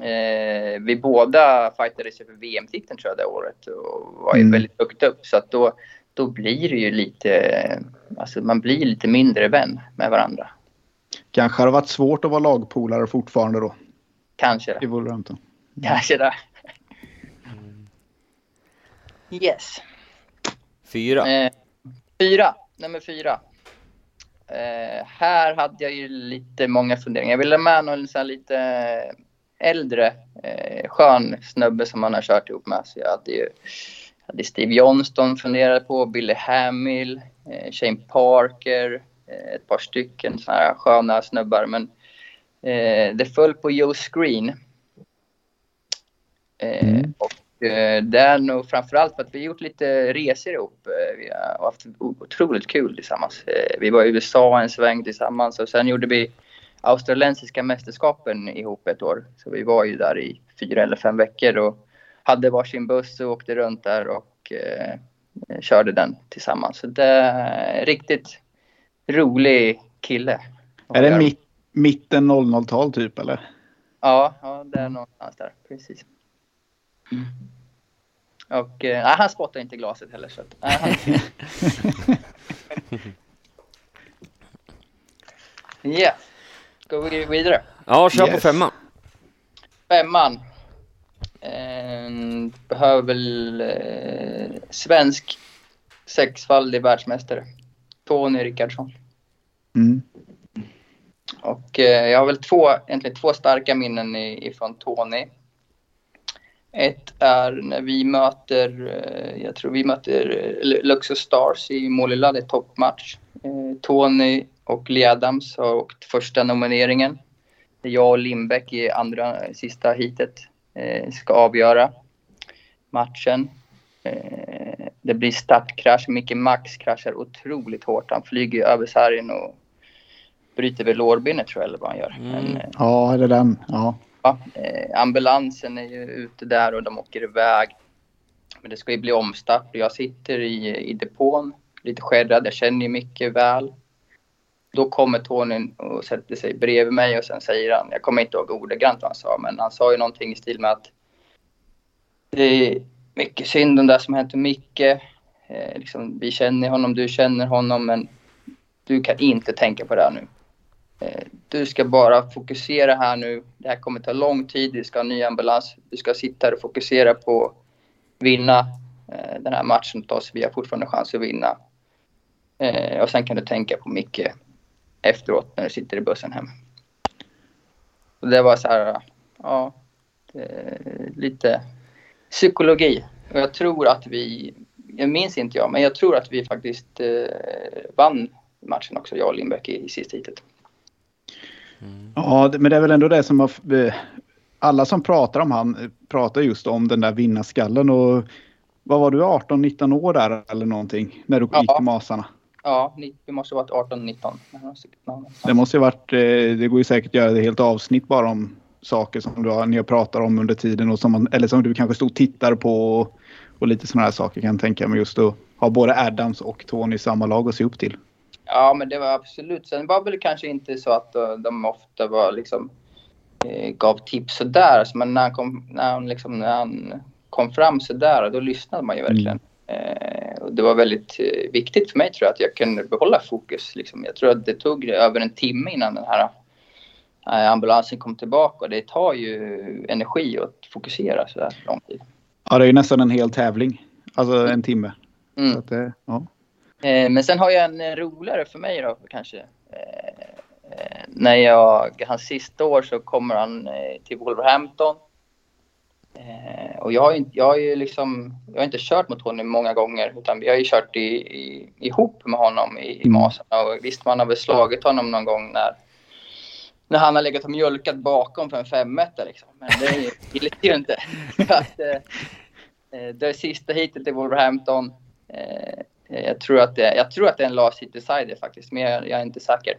Eh, vi båda fightades ju för VM-titeln tror jag det året och var ju Mm. väldigt högt upp. Så att då, då blir det ju lite... Alltså man blir lite mindre vän med varandra. Kanske har det varit svårt att vara lagpolare fortfarande då Kanske. i Wolverhampton. Kanske det. Yes. Fyra. Eh, fyra. Nummer fyra. Eh, här hade jag ju lite många funderingar. Jag ville med någon så här lite äldre eh, skön snubbe som man har kört ihop med. Så jag hade ju hade Steve Johnston funderade på, Billy Hamill, eh, Shane Parker, eh, ett par stycken såna här sköna snubbar. Men eh, det föll på Joe Screen. Eh, Mm. och eh, det är nog framförallt för att vi har gjort lite resor ihop. Eh, vi har haft otroligt kul tillsammans. Vi var i USA en sväng tillsammans och sen gjorde vi australiensiska mästerskapen ihop ett år. Så vi var ju där i fyra eller fem veckor och hade varsin buss och åkte runt där och eh, körde den tillsammans. Så det är en riktigt rolig kille. Är det mitt, mitten 00-tal typ eller? Ja, ja det är någonstans där. Precis. Och eh, han spottar inte glaset heller. Så att, nej, han... Ja, ska vi vidare? Ja, kör på Yes. femman. Femman. Eh, behöver väl eh, svensk sexfaldig världsmästare. Tony Rickardsson. Mm. Och eh, jag har väl två, egentligen två starka minnen i- ifrån Tony. Ett är när vi möter, eh, jag tror vi möter eh, Luxor Stars i Målilla, det är toppmatch. Eh, Tony och Lee Adams har åkt första nomineringen. Jag och Lindbäck i andra, sista heatet eh, ska avgöra matchen. Eh, det blir startkrasch. Micke Max kraschar otroligt hårt. Han flyger ju över sargen och bryter väl lårbenet tror jag eller vad han gör. Mm. Men, eh, Ja, är det den? Ja. ja, eh, ambulansen är ju ute där och de åker iväg. Men det ska ju bli omstart och jag sitter i, i depån lite skärrad. Jag känner ju mycket väl. Då kommer Tony och sätter sig bredvid mig och sen säger han, jag kommer inte ihåg ordagrant vad han sa, men han sa ju någonting i stil med att det är mycket synd om det som hänt med Micke. Eh, liksom, vi känner honom, du känner honom, men du kan inte tänka på det här nu. Eh, Du ska bara fokusera här nu. Det här kommer ta lång tid. Vi ska ha ny ambulans. Du ska sitta här och fokusera på att vinna eh, den här matchen åt oss. Vi har fortfarande chans att vinna. Eh, Och sen kan du tänka på Micke efteråt när du sitter i bussen hem. Och det var så här, ja, det lite psykologi. Och jag tror att vi, jag minns inte jag, men jag tror att vi faktiskt eh, vann matchen också, jag och Lindbäck i, i sista heatet. Ja, det- men det är väl ändå det som har... eh, Alla som pratar om han eh, pratar just om den där vinnarskallen och vad var du, 18-19 år där eller någonting när du Ja. gick till Masarna? Ja, vi måste ha varit 18-19. Det måste ju varit, eh, det går ju säkert att göra ett helt avsnitt bara om saker som du har, ni har pratat om under tiden och som man, eller som du kanske stod och tittade på och, och lite sådana här saker kan jag tänka mig just att ha både Adams och Tony i samma lag att se upp till. Ja, men det var absolut. Sen var väl kanske inte så att uh, de ofta var liksom eh, gav tips sådär. Alltså, men när han, kom, när, han liksom, när han kom fram sådär, då lyssnade man ju verkligen. Eh, och det var väldigt eh, viktigt för mig tror jag att jag kunde behålla fokus. Liksom. Jag tror att det tog över en timme innan den här eh, ambulansen kom tillbaka. Och det tar ju energi att fokusera så här lång tid. Ja, det är ju nästan en hel tävling. Alltså en timme. Mm. Det- ja. Eh, men sen har jag en eh, roligare för mig då kanske. Eh, eh, när jag, hans sista år så kommer han eh, till Wolverhampton. Eh, och jag har, ju, jag har ju liksom, jag har inte kört mot honom många gånger utan vi har ju kört i, i, ihop med honom i, i Masarna. Och visst man har väl slagit honom någon gång när, när han har legat och mjölkat bakom för en femmetta liksom. Men det gillar ju inte. Att, eh, eh, det sista heatet i Wolverhampton. Eh, jag, tror att det, jag tror att det är en last hit decider faktiskt, men jag, jag är inte säker.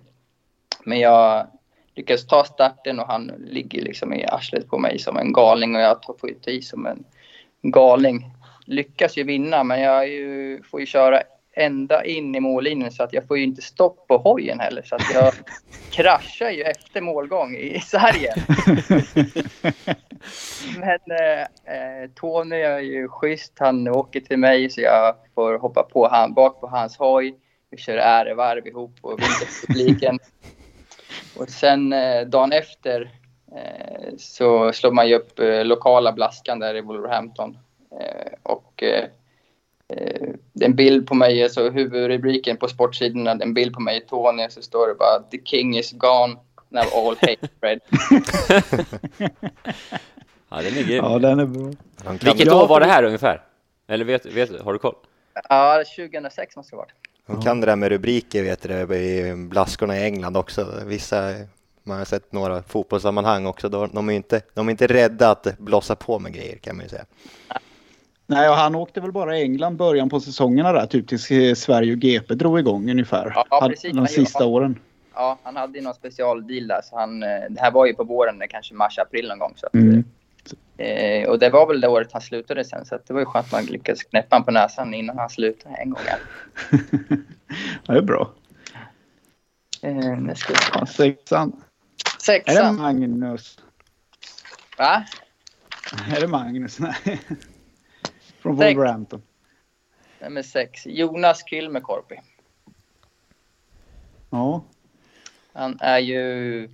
Men jag lyckades ta starten och han ligger liksom i arslet på mig som en galning och jag tar- får ju ta i som en galning. Lyckas ju vinna, men jag ju, får ju köra ända in i mållinjen så att jag får ju inte stopp på hojen heller. Så att jag kraschar ju efter målgång i Sverige. Men eh, eh, Tony är ju schysst. Han åker till mig så jag får hoppa på han, bak på hans hoj. Vi kör ärevarv ihop och vinkar till publiken. Och sen eh, dagen efter eh, så slår man ju upp eh, lokala Blaskan där i Wolverhampton. Eh, och eh, eh, det är en bild på mig, alltså huvudrubriken på sportsidorna, en bild på mig i Tony så står det bara “The King is gone, now all hate Fred”. Ja, den är grym. ja, den är bra. Vilket år var det här ungefär? Eller vet, vet du? Har du koll? Ja, 2006 måste det ha varit. han kan det där med rubriker vet du, i blaskorna i England också. Vissa, man har sett några fotbollssammanhang också, de är inte, de är inte rädda att blossa på med grejer kan man ju säga. Nej, och han åkte väl bara England början på säsongerna där, typ tills Sverige och GP drog igång ungefär. Ja, precis. De sista gjorde- åren. Ja, han hade ju någon specialdeal där. Så han, eh, det här var ju på våren, det kanske mars, april någon gång. Så att, Mm. eh, och det var väl det året han slutade sen. Så det var ju skönt att man lyckades knäppa honom på näsan innan han slutade en gång. ja, det är bra. Eh, nu ska vi Ja, ta Sexan. Är det sexan. Magnus? Va? Är det Magnus? Nej. Från Sex. Wolverhampton. Nummer sex. Jonas Kylmäkorpi. Ja. Han är ju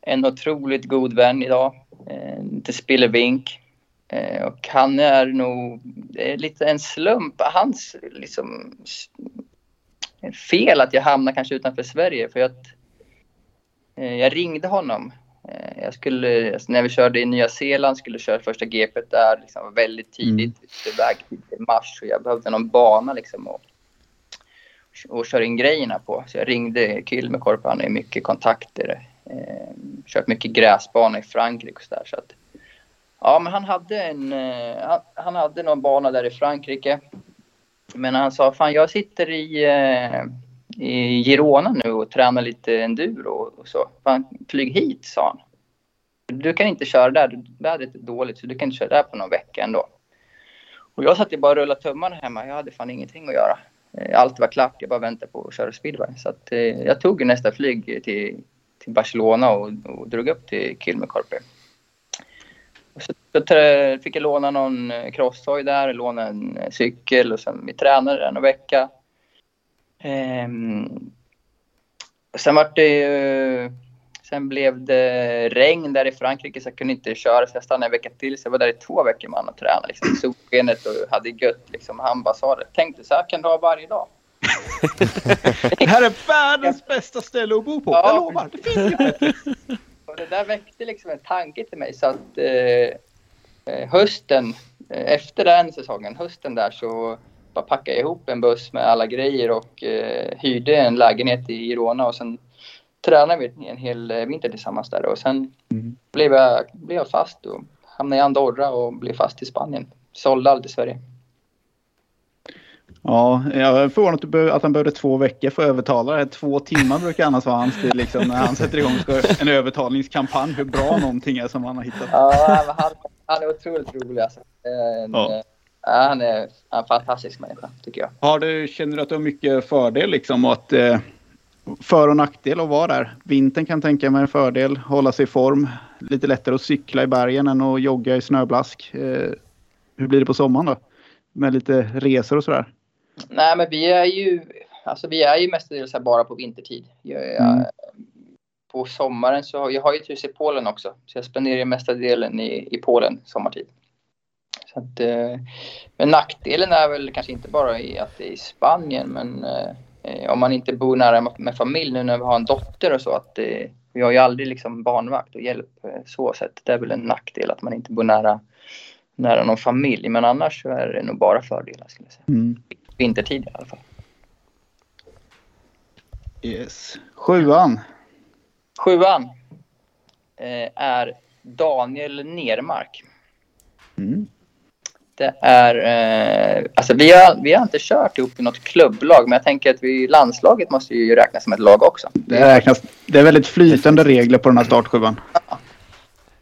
en otroligt god vän idag. Eh, till Spillevink. Eh, och han är nog är lite en slump. Hans liksom, fel att jag hamnar kanske utanför Sverige. För att eh, jag ringde honom. Eh, jag skulle, alltså när vi körde i Nya Zeeland, skulle köra första GP där. Liksom, väldigt tidigt, mm. iväg till mars. Och jag behövde någon bana liksom. Och, och köra in grejerna på. Så jag ringde Kylmäkorpi, han har mycket kontakter. Eh, kört mycket gräsbana i Frankrike och sådär. Så att, ja, men han hade en, eh, han, han hade någon bana där i Frankrike. Men han sa, fan jag sitter i, eh, i Girona nu och tränar lite enduro och, så. Fan, flyg hit, sa han. Du kan inte köra där, vädret är dåligt så du kan inte köra där på någon vecka ändå. Och jag satt ju bara och rullade tummarna hemma, jag hade fan ingenting att göra. Eh, allt var klart, jag bara väntade på att köra speedway. Så att, eh, jag tog nästa flyg till, till Barcelona och, och drog upp till Kylmäkorpi. Så, så fick jag låna någon eh, crosshoj där, låna en eh, cykel och sen vi tränade där en vecka. Ehm, sen vart det ju, Sen blev det regn där i Frankrike så jag kunde inte köra så jag stannade en vecka till. Så jag var där i två veckor man och tränade liksom, solskenet och hade gött. Liksom. Han bara sa det. Tänkte så här kan du ha varje dag. Det här är världens bästa ställe att bo på. Ja. Jag lovar. Det finns inget. Och det där väckte liksom en tanke till mig så att eh, eh, hösten, eh, efter den säsongen, hösten där så bara packade ihop en buss med alla grejer och eh, hyrde en lägenhet i Girona och sen tränade vi en hel eh, vinter tillsammans där och sen Mm. blev, jag, blev jag fast och hamnade i Andorra och blev fast i Spanien. Sålde allt i Sverige. Ja, jag är förvånad att, han behövde två veckor för att övertala dig. Två timmar brukar annars vara hans tid liksom, när han sätter igång en övertalningskampanj. Hur bra någonting är som han har hittat. Ja, han, han är otroligt rolig alltså. En, Ja. Ja, han är en fantastisk människa tycker jag. Har du, känner du att du har mycket fördel liksom att, eh, för och nackdel att vara där. Vintern kan tänka mig en fördel, hålla sig i form. Lite lättare att cykla i bergen än att jogga i snöblask. Eh, hur blir det på sommaren då? Med lite resor och sådär. Nej, men vi är ju, alltså vi är ju mestadels här bara på vintertid. Jag, jag, Mm. På sommaren så har jag har ju ett hus i Polen också. Så jag spenderar mesta delen i, i Polen sommartid. Så att, eh, men nackdelen är väl kanske inte bara i att det är i Spanien, men eh, om man inte bor nära med, familj nu när vi har en dotter och så att eh, vi har ju aldrig liksom barnvakt och hjälp eh, så sett. Det är väl en nackdel att man inte bor nära, nära någon familj. Men annars så är det nog bara fördelar skulle jag säga. Mm. Vintertid i alla fall. Yes. Sjuan. Sjuan eh, är Daniel Nermark. Mm. Det är, eh, alltså vi har, vi har inte kört ihop i något klubblag, men jag tänker att vi, landslaget måste ju räknas som ett lag också. Det, räknas, det är väldigt flytande regler på den här startsjuan.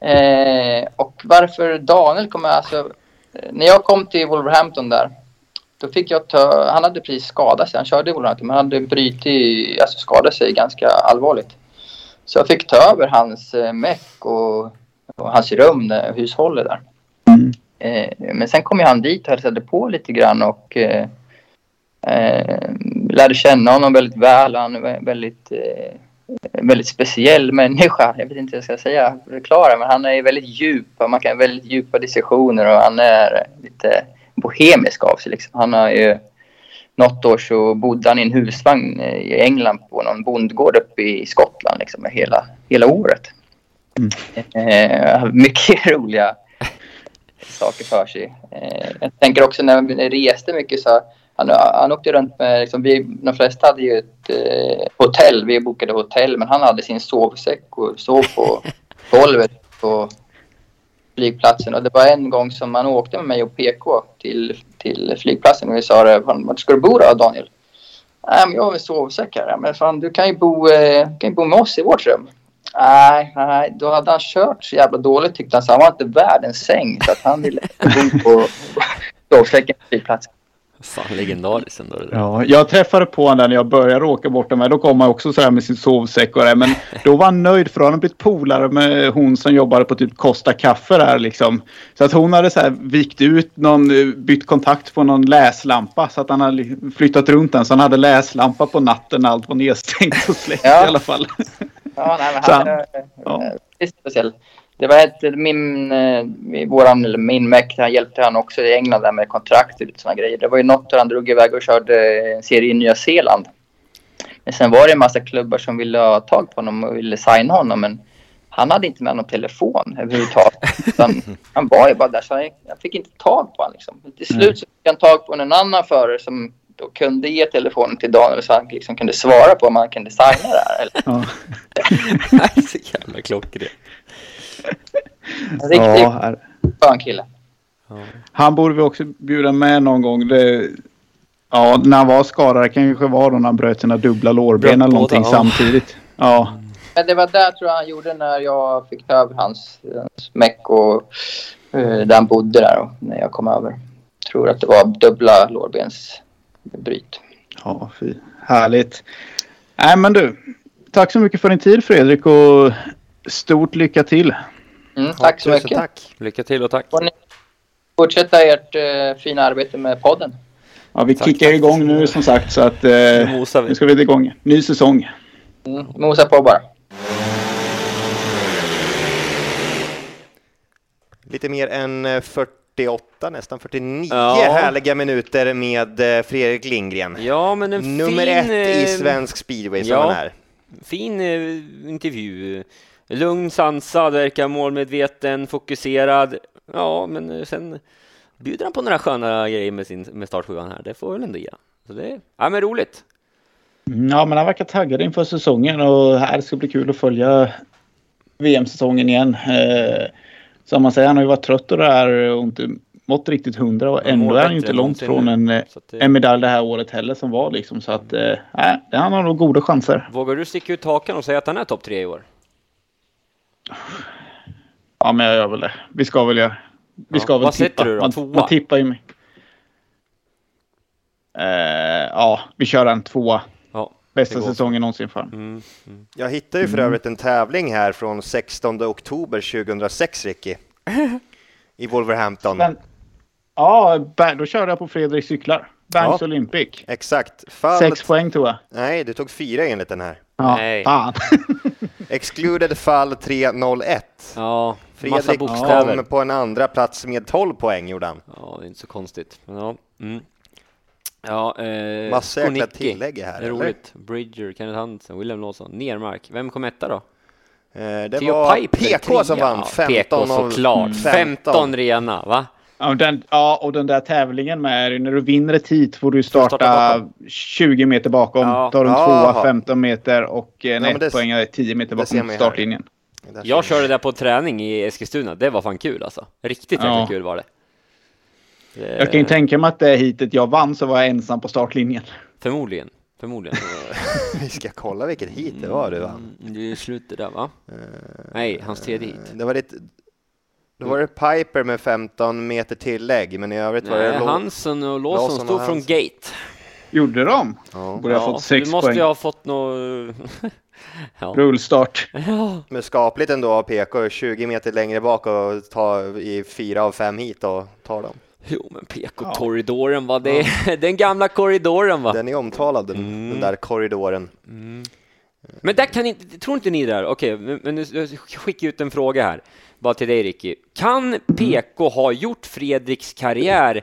Eh, och varför Daniel kommer, alltså, eh, när jag kom till Wolverhampton där, då fick jag ta, han hade precis skadat sig, han körde i Wolverhampton, men han hade brutit, alltså skadat sig ganska allvarligt. Så jag fick ta över hans eh, meck och, och hans rum, hushållet där. Mm. Eh, men sen kom han dit och hälsade på lite grann och eh, eh, lärde känna honom väldigt väl. Han är vä- väldigt, väldigt speciell människa. Jag vet inte vad jag ska säga, förklara, men han är väldigt djup. Man kan ha väldigt djupa diskussioner och han är lite bohemisk av sig. Liksom. Han har ju något år så bodde han i en husvagn i England på någon bondgård uppe i Skottland liksom, hela, hela året. Eh, mycket roliga saker för sig. Eh, jag tänker också när vi reste mycket så han, han åkte runt med, liksom, vi, de flesta hade ju ett eh, hotell, vi bokade hotell, men han hade sin sovsäck och sov på golvet på flygplatsen. Och det var en gång som han åkte med mig och PK till, till flygplatsen och vi sa det, "Fan, vart ska du bo då Daniel? Nej, men jag har en sovsäck här. Men fan, du kan ju bo, eh, kan ju bo med oss i vårt rum. Nej, nej, då hade han kört så jävla dåligt tyckte han så han var inte värd en säng så att han ville bo på sovsäcken på flygplatsen. Fan, legendariskt ändå det där. Ja, jag träffade på honom där när jag började åka bort med. Då kom han också så här med sin sovsäck och det. Men då var han nöjd för då hade han blivit polare med hon som jobbade på typ Costa Kaffe där liksom. Så att hon hade så här vikt ut någon, bytt kontakt på någon läslampa. Så att han hade flyttat runt den. Så han hade läslampa på natten när allt var nedstängt och släckt Ja. i alla fall. Ja, nej, men han han- är ja. är speciell. Det var ett, min, eh, våran, eller min Mac, han hjälpte han också i England där med kontrakt och lite sådana grejer. Det var ju något där han drog iväg och körde en serie i Nya Zeeland. Men sen var det en massa klubbar som ville ha tag på honom och ville signa honom. Men han hade inte med någon telefon överhuvudtaget. Utan han var ju bara där så jag, jag fick inte tag på honom. Liksom. Till slut så fick han tag på en annan förare som då kunde ge telefonen till Daniel så han liksom kunde svara på om han kunde signa det här. Eller, Ja. Nej, så jävla klockren. en riktigt Ja, här. skön kille. Han borde vi också bjuda med någon gång. Det, ja, när han var skadad. Det kanske var då när han bröt sina dubbla lårben eller någonting ja. samtidigt. Ja. Men det var där tror jag han gjorde när jag fick ta över hans, hans meck och eh, där han bodde där och när jag kom över. Tror att det var dubbla lårbensbryt. Ja, fy. Härligt. Nej, men du. Tack så mycket för din tid Fredrik och stort lycka till. Mm, tack så mycket. Tack. Lycka till och tack. Får ni fortsätta ert eh, fina arbete med podden. Ja, vi Tack, kickar tack. igång nu som sagt så att Nu eh, vi. nu ska vi igång. Ny säsong. Mm, mosa på bara. Lite mer än eh, 48, nästan 49 Ja. härliga minuter med eh, Fredrik Lindgren. Ja, men en Nummer fin, ett i eh, svensk speedway som ja. han är. Fin eh, intervju. Lugn, sansad, verkar målmedveten, fokuserad. Ja, men sen bjuder han på några sköna grejer med, sin, med startsjuan här. Det får väl ändå ge. Så det är ja, men roligt. Mm, Ja, men han verkar taggad inför säsongen och här ska bli kul att följa VM-säsongen igen. Eh, som man säger, han har ju varit trött och det här och inte mått riktigt hundra och ändå är han ju inte långt från en, eh, en medalj det här året heller som var liksom. Så att eh, han har nog goda chanser. Vågar du sticka ut hakan och säga att han är topp tre i år? Ja, men jag gör väl det. Vi ska väl göra. Vi Ja, ska väl vad tippa. du då? Man, Tvåa? man tippar ju. Eh, ja, vi kör en tvåa. Bästa säsongen någonsin för honom. Mm. Jag hittade ju för övrigt en tävling här från 16 oktober 2006, Ricky. I Wolverhampton. Men, ja, då körde jag på Fredrik cyklar. Banks Ja. Olympic. Exakt. Fall... Sex poäng tror jag. Nej, du tog fyra enligt den här. Ja, Nej. fan. Excluded fall 301. Ja, massa Fredrik bokstäver. kom på en andra plats med 12 poäng gjorde han. Ja, det är inte så konstigt. Men ja. Mm. Ja, eh, Massa jäkla tillägg här, Det är eller? roligt. Bridger, Kenneth Hansen, William Lawson, Nermark. Vem kom etta då? Eh, Det Theo var Piper, PK som trea. vann Ja, 15 PK såklart. 15 rena, va? Ja, och den, ja, och den där tävlingen med när du vinner ett hit får du starta starta bakom. 20 meter bakom. Ja. Har du en tvåa 15 meter och en Ja, ettpoängare 10 meter bakom startlinjen. Där Jag körde det på träning i Eskilstuna. Det var fan kul alltså. Riktigt jäkla Ja. kul var det. Det. Jag kan ju tänka mig att det hitet jag vann så var jag ensam på startlinjen. Förmodligen. Förmodligen. vi. Vi ska kolla vilket hit det var du vann. Mm, det är slutet där va? Nej, hans tredje hit. Det var lite... Då var det Piper med 15 meter tillägg, men i övrigt var det... Nej, Hansen och Lawson Lawson och stod från gate. Gjorde de? Ja. Borde jag fått sex du måste poäng. ju ha fått något... ja. Rullstart. ja. Men skapligt ändå av PK, 20 meter längre bak och ta i fyra av fem hit och ta dem. Jo, men PK-korridoren va? Det är den gamla korridoren va? Den är omtalad, den, Mm. den där korridoren. Men där kan inte, tror inte ni där, okej, men men nu jag skickar ut en fråga här, bara till dig Ricky. Kan PK ha gjort Fredriks karriär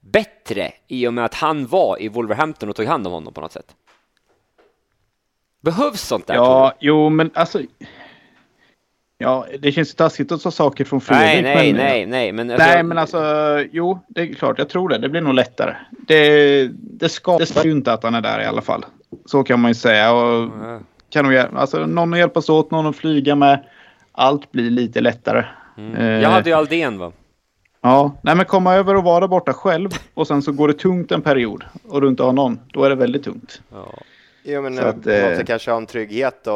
bättre i och med att han var i Wolverhampton och tog hand om honom på något sätt? Behövs sånt där? Ja, jo men alltså. Ja, det känns ju taskigt att ta saker från? Fredrik. nej, nej, men, nej, nej, men, Nej, men alltså, jo, det är klart, jag tror det. Det blir nog lättare. Det, det ska det ska ju inte att han är där i alla fall. Så kan man ju säga. Och kan nog, alltså, någon att hjälpas åt, någon att flyga med. Allt blir lite lättare. Eh, Jag hade ju Aldén va? Ja, nej men komma över och vara borta själv och sen så går det tungt en period och du inte har någon. Då är det väldigt tungt. Ja. Jo, men Så att, eh, kanske ha en trygghet och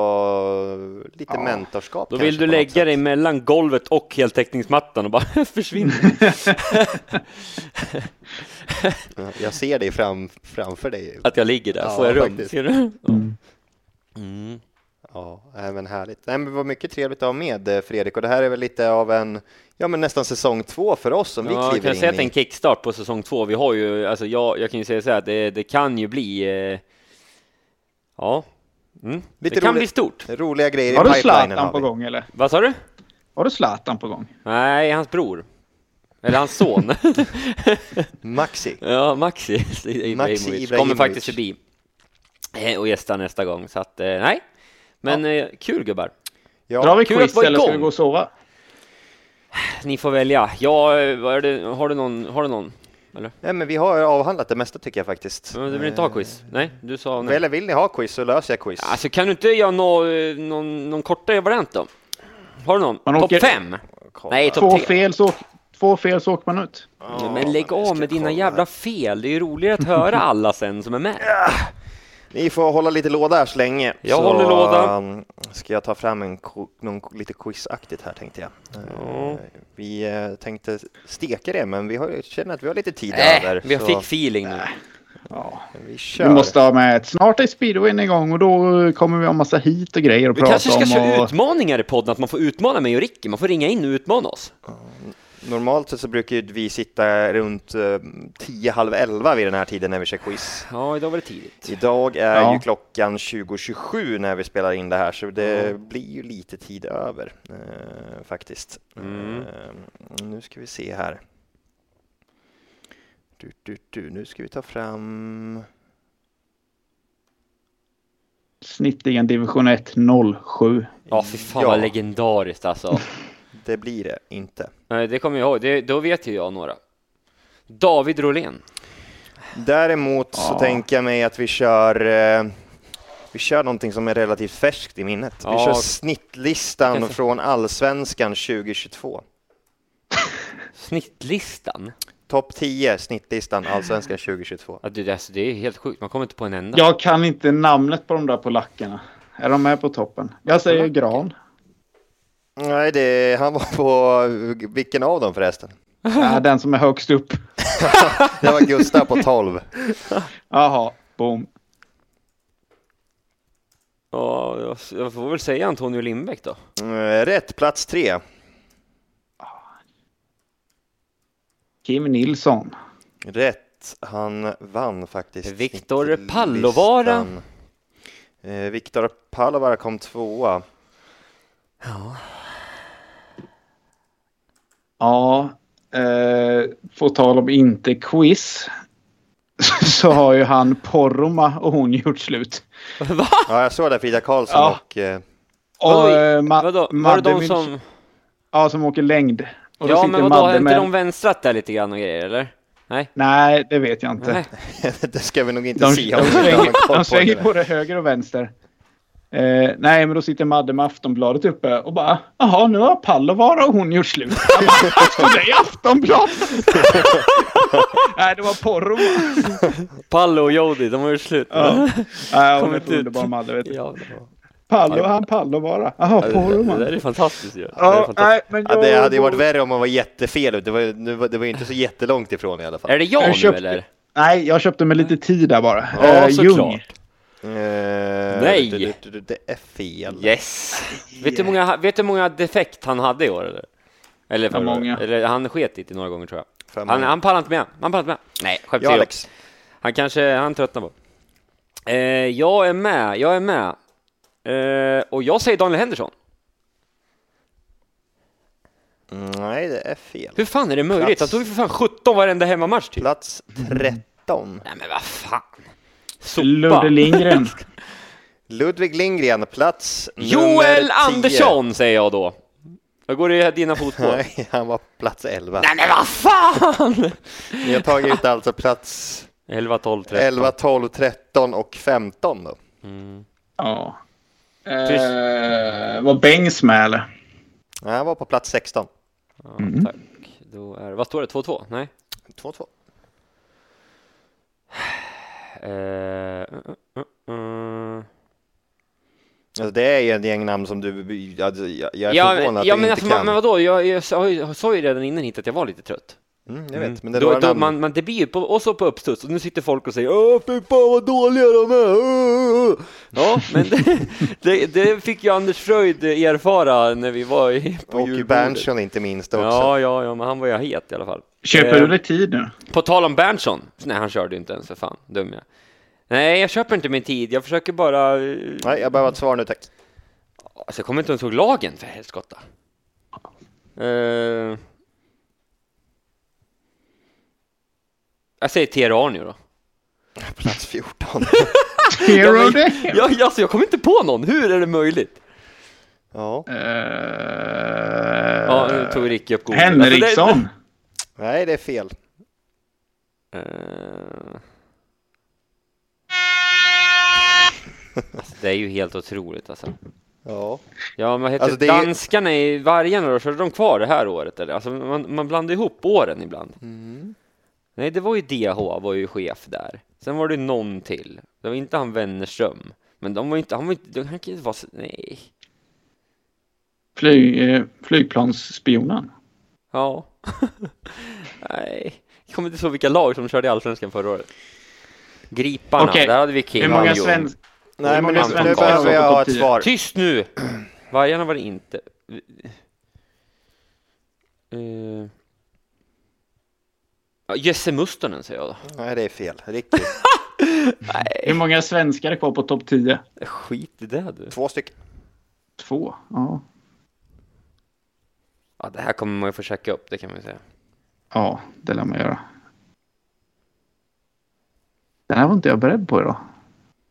lite Ja. mentorskap. Då kanske vill du lägga dig mellan golvet och heltäckningsmattan och bara försvinna. Ja, Jag ser dig fram, framför dig. Att jag ligger där, Ja, får jag rum? faktiskt. Ser du? Mm. Ja, även härligt. Nej, men det var mycket trevligt att ha med eh, Fredrik och det här är väl lite av en, ja men nästan säsong två för oss som Ja, vi jag kliver kan säga in att det är en i. kickstart på säsong två. Vi har ju, alltså jag, jag kan ju säga så här, att det, det kan ju bli, eh, ja, mm. Lite det kan roligt. bli stort. Roliga grejer Har i du Zlatan på gång eller? Vad sa du? Har du Zlatan på gång? Nej, hans bror. Eller hans son. Maxi. ja, Maxi Ibrahimovic. Kommer Ibrahimovic. faktiskt förbi eh, och gästar nästa gång. Så att, eh, nej. Men eh, kul gubbar. Ja, Drar vi kul quiz eller ska vi gå och sova? Ni får välja. Ja, vad är det? Har du någon? Har du någon? Eller? Nej, men vi har avhandlat det mesta tycker jag faktiskt. Men Du vill inte ha quiz? Nej, du sa nej. Eller vill ni ha quiz så löser jag quiz. Alltså kan du inte göra nå, eh, någon, någon kortare variant då? Har du någon? Man Topp åker- fem? Kolla. Nej, Två topp tre. fel, så, två fel så åker man ut. Ja, men lägg av med dina kolla. jävla fel. Det är ju roligare att höra alla sen som är med. Ni får hålla lite låda här så länge. Jag så, håller låda. um, Ska jag ta fram en, någon lite quizaktigt här tänkte jag. Eh, Vi eh, tänkte steka det, men vi har, känner att vi har lite tid Äh, över. vi så fick feeling nu. Ja. vi kör. Vi måste ha med ett. Snart är speedwayen igång och då kommer vi ha massa hit och grejer att Vi prata kanske ska om. köra och... utmaningar i podden, att man får utmana mig och Ricky. Man får ringa in och utmana oss. Normalt sett så brukar ju vi sitta runt eh, 10, halv 11 vid den här tiden när vi kör quiz. Ja, idag var det tidigt. Idag är Ja. ju klockan 20.27 när vi spelar in det här, så det blir ju lite tid över eh, faktiskt. Mm. Eh, nu ska vi se här. Du, du, du. Nu ska vi ta fram... Snittligen division 1 07. Ja, fy fan Ja. vad legendariskt alltså. Det blir det inte. Nej, det kommer jag ihåg. Det, då vet ju jag några. David Rolén. Däremot så Ja. tänker jag mig att vi kör eh, vi kör någonting som är relativt färskt i minnet. Vi Ja. kör snittlistan från Allsvenskan 2022. Snittlistan. Topp 10 snittlistan Allsvenskan 2022. Ja, det, alltså, det är helt sjukt. Man kommer inte på en enda. Jag kan inte namnet på de där polackerna. Är de med på toppen? Jag säger? Gran. Nej, det, han var på vilken av dem förresten? Ja, den som är högst upp. Det var Gustav på 12. Jaha, boom. Ja, jag, får väl säga Antonio Lindbäck då. Eh, Rätt, plats tre. Kim Nilsson. Rätt, han vann faktiskt. Viktor Pallovara. Eh, Viktor Pallovara kom tvåa. Ja, eh, på tal om inte quiz. Så har ju han Porroma och hon gjort slut. Va? Ja, jag såg det, Frida Karlsson Ja. och eh, Och Vadå, eh, Ma- vadå, var det de som... Ja, som åker längd. Och Ja, men vadå, har Madde inte med... de vänstrat där lite grann och grejer, eller? Nej? Nej, det vet jag inte. Det ska vi nog inte De, se de, inte har svänger, de på svänger både höger och vänster. Eh, nej, men då sitter Madde med Aftonbladet uppe och bara Jaha, nu har Pallovara och hon gjort slut. Jag bara, Står det i Aftonbladet? nej, det var Porroma. Pallo och Jody, de har gjort slut. Ja. Nej, hon är ut. underbar Madde. Vet du. Ja, det Pallo, han Pallovara. Jaha, det, det, Porroma. där är fantastiskt ju. Det är Ja, fantastiskt. nej, men Ja, det jag- hade ju varit värre om man var jättefel. Det var, nu var- det var ju inte så jättelångt ifrån i alla fall. Är det jag, Jag nu köpte- eller? Nej, jag köpte med lite tid där bara. Ja, Eh, såklart. Eh, Nej. Det, det, det, det är fel. Yes! Vet du hur många, vet du hur många defekt han hade i år eller? Eller, förra många? eller han sket i det några gånger tror jag. För Han, han pallar inte med. Han pallar inte med. Nej, skämt Ja. Alex. Han kanske, han tröttnar på. Eh, jag är med, jag är med. Eh, och jag säger Daniel Henderson. Nej, det är fel. Hur fan är det möjligt? Plats. Han tog ju för fan 17 varenda hemmamatch typ. Plats 13. Nej men vad fan. Sopa. Ludde Lindgren. Ludvig Lindgren, plats Joel nummer 10. Andersson säger jag då. Jag går i dina fotspår. Nej, han var plats 11. Nej men vad fan! Ni har tagit ut alltså plats 11, 12, 13. 11, 12, 13 och 15 då. Ja. Eh, var Bengs med eller? Nej, Han var på plats 16. Ja, tack. Då är, vad står det? 2-2? Nej? 2-2. Eh, uh, uh, uh. Alltså, det är ju ett gäng namn som du, alltså, jag, jag är Ja, förvånad men, att ja, du men, inte alltså, kan. men vadå? Jag, jag, sa jag sa ju redan innan hit att jag var lite trött. Mm, jag vet, men det då, då, man, man, det blir ju på, och så på uppstuds och nu sitter folk och säger Åh fy fan vad dåliga de är! Åh, åh." Ja, men det, det, det fick ju Anders Fröjd erfara när vi var i, på Och. Berntson inte minst också. Ja, ja, ja, men han var ju het i alla fall. Köper Eh, du dig tid nu? På tal om Berntson, nej han körde ju inte ens för fan, dum jag. Nej, jag köper inte min tid, jag försöker bara... eh, Nej, jag behöver ett svar nu tack. Alltså jag kommer inte ens ihåg lagen för helskotta. Uh... Jag säger Teranio då. Plats 14. Hero men- day. Ja, alltså, jag kommer inte på någon, hur är det möjligt? ja. Eh, Ja, nu tog Ricky upp Google. Henriksson. Nej, det är fel. Det, eh, alltså, det är ju helt otroligt alltså. Ja. Ja, men vad heter Alltså, det är danskarna i Vargarna då? Körde de kvar det här året eller? Alltså man, man blandar ihop åren ibland. Mm. Nej, det var ju DH var ju chef där. Sen var det någon till. Det var inte han Wennerström. Men de var inte, han var inte, de, han kan inte vara så, nej. Flyg, eh, flygplansspionen. Ja. nej. Jag kommer inte ihåg vilka lag som körde i Allsvenskan förra året. Griparna, Okej. där hade vi Kim Hur många Ljung. svensk... Nej, men nu, nu svenskar behöver har jag ha ett 10? svar. Tyst nu! Vargarna var det inte. Uh... Ja, Jesse Mustonen säger jag då. Nej, det är fel. Riktigt. Hur många svenskar är kvar på topp 10? Skit i det du. Två stycken. Två. Ja. Ja, det här kommer man ju få checka upp, det kan man ju säga. ja, det lär man göra. Den här var inte jag beredd på idag.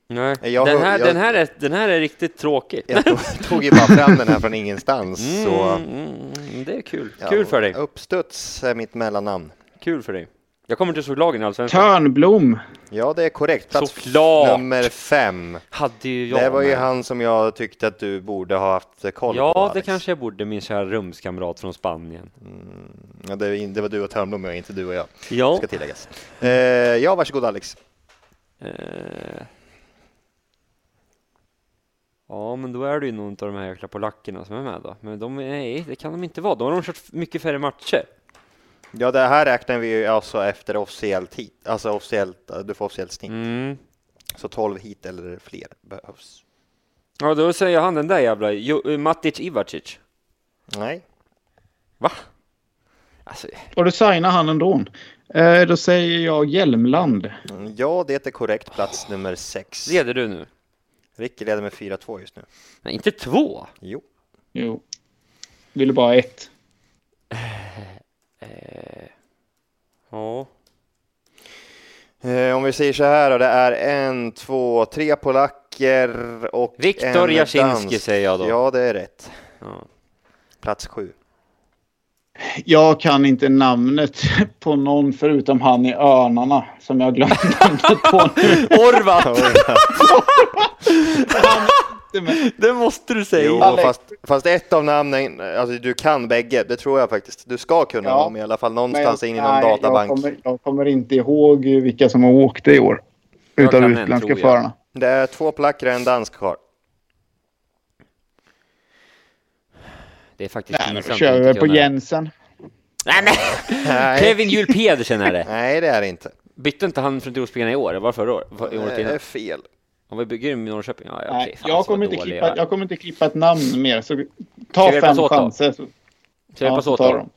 Nej, Jag- den, här, jag- den, här är, den här är riktigt tråkig. Jag tog, tog ju bara fram den här från ingenstans. Så, Mm, mm, det är kul. ja, Kul för dig. Uppstuds är mitt mellannamn. Kul för dig. Jag kommer inte ihåg lagen i Allsvenskan. Törnblom. Ja, det är korrekt. Plats Såklart. nummer fem. Hade ju jag Det var ju med. han som jag tyckte att du borde ha haft koll på. Ja, det kanske jag borde, min kära rumskamrat från Spanien. Ja, det, det var du och Törnblom och inte du och jag, Ja. ska tilläggas. Eh, ja, varsågod Alex. Eh. Ja, men då är det ju någon av de här jäkla polackerna som är med då. Men de, nej, det kan de inte vara. Då har de kört mycket färre matcher. Ja, det här räknar vi ju alltså efter officiellt hit. Alltså officiellt, du får officiellt snitt. Mm. Så 12 hit eller fler behövs. Ja, då säger han den där jävla jo, eh, Matic Ivacic. Nej. Va? Alltså, Och du signar han ändå. Eh, då säger jag Hjälmland. Mm, Ja, det är korrekt. Plats nummer sex. leder du nu? Ricky leder med 4-2 just nu. Nej, inte två. Jo. Jo. Ville bara ett. Ja. Eh, om vi säger så här då, det är en, två, tre polacker och Viktor en Jasinski dansk. säger jag då. Ja, det är rätt. Ja. Plats sju. Jag kan inte namnet på någon förutom han i Örnarna som jag glömde namnet på nu. Orvat! Det med- det måste du säga. Jo, fast, fast ett av namnen, alltså du kan bägge, det tror jag faktiskt. Du ska kunna Ja. dem i alla fall någonstans jag- in i någon nej, databank. Jag kommer, jag kommer inte ihåg vilka som har åkt det i år. Utav en, utländska jag. förarna. Det är två polacker och en dansk kvar. Det är faktiskt Nej, pinsamt kör vi inte på kunna. Jensen. Nej, nej. Nej. Kevin Juhl Pedersen är det. Nej, det är det inte. Bytte inte han från Trosbyggarna i år? Det var förra året? Det är fel. Han var grym i Norrköping? Ja, Nej, okej. Fan, jag, kommer inte klippa, jag kommer inte klippa ett namn mer. Så ta fem chanser. Så, Ska vi hjälpas så åt tar då?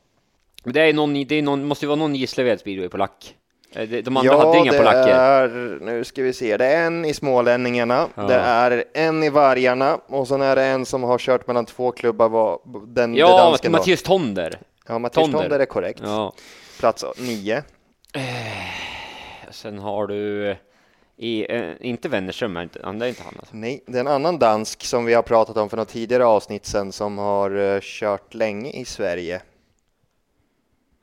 Men det är någon, det är någon, måste ju vara någon Gislaved speedway på lack. Eh, De andra Ja, hade inga det polacker. är, nu ska vi se, det är en i Smålänningarna, Ja. det är en i Vargarna och sen är det en som har kört mellan två klubbar, var, den, det Ja, då. Mattias Tonder. Ja, Mattias Tonder. Tonder är korrekt. Ja. Plats nio. Sen har du i, eh, inte Wennerström, han- det är inte han alltså. Nej, det är en annan dansk som vi har pratat om för något tidigare avsnitt sen som har eh, kört länge i Sverige.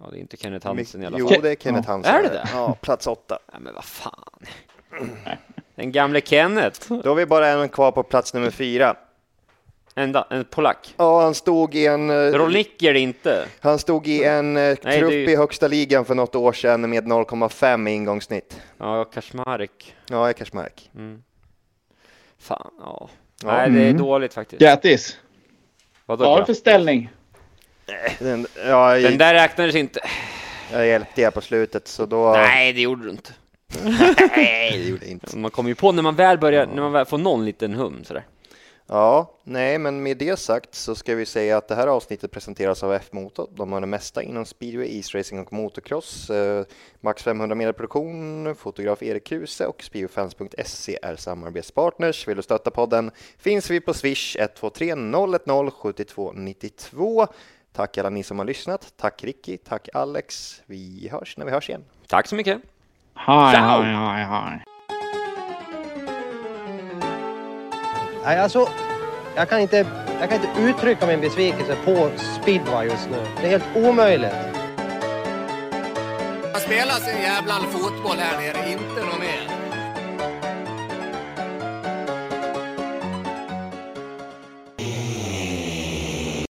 Ja, det är inte Kenneth Hansen i alla Jo, fall. det är Kenneth Ja. Hansen. Är det det? Ja, plats åtta. Nej, men vad fan. Den gamle Kenneth. Då har vi bara en kvar på plats nummer fyra. Enda, en polack. Ja, han stod i en, eh, Rolnick är det inte. han stod i en eh, Nej, trupp det i högsta ligan för något år sedan med 0,5 i ingångssnitt. Ja, Kaczmarek. Ja, Eckersmark. Fan, ja. Ja. Nej, det är Mm. dåligt faktiskt. Grattis! Vad har du för ställning? Den, ja, Den jag, där räknades inte. jag hjälpte er på slutet så då... Nej, det gjorde du inte. Nej, det gjorde jag inte. Man kommer ju på när man väl börjar, när man väl får någon liten hum sådär. Ja, nej, men med det sagt så ska vi säga att det här avsnittet presenteras av F-Motor. De har det mesta inom speedway, isracing och motocross. Eh, Max 500 meter produktion, fotograf Erik Kruse och speedwayfans.se är samarbetspartners. Vill du stötta podden finns vi på Swish 123 010 72 92. Tack alla ni som har lyssnat. Tack Ricky, tack Alex. Vi hörs när vi hörs igen. Tack så mycket. Hej, hej, hej, hej. Nej, alltså, jag kan, inte, jag kan inte uttrycka min besvikelse på speedway just nu. Det är helt omöjligt. Man spelar sin jävla fotboll här nere, inte något mer.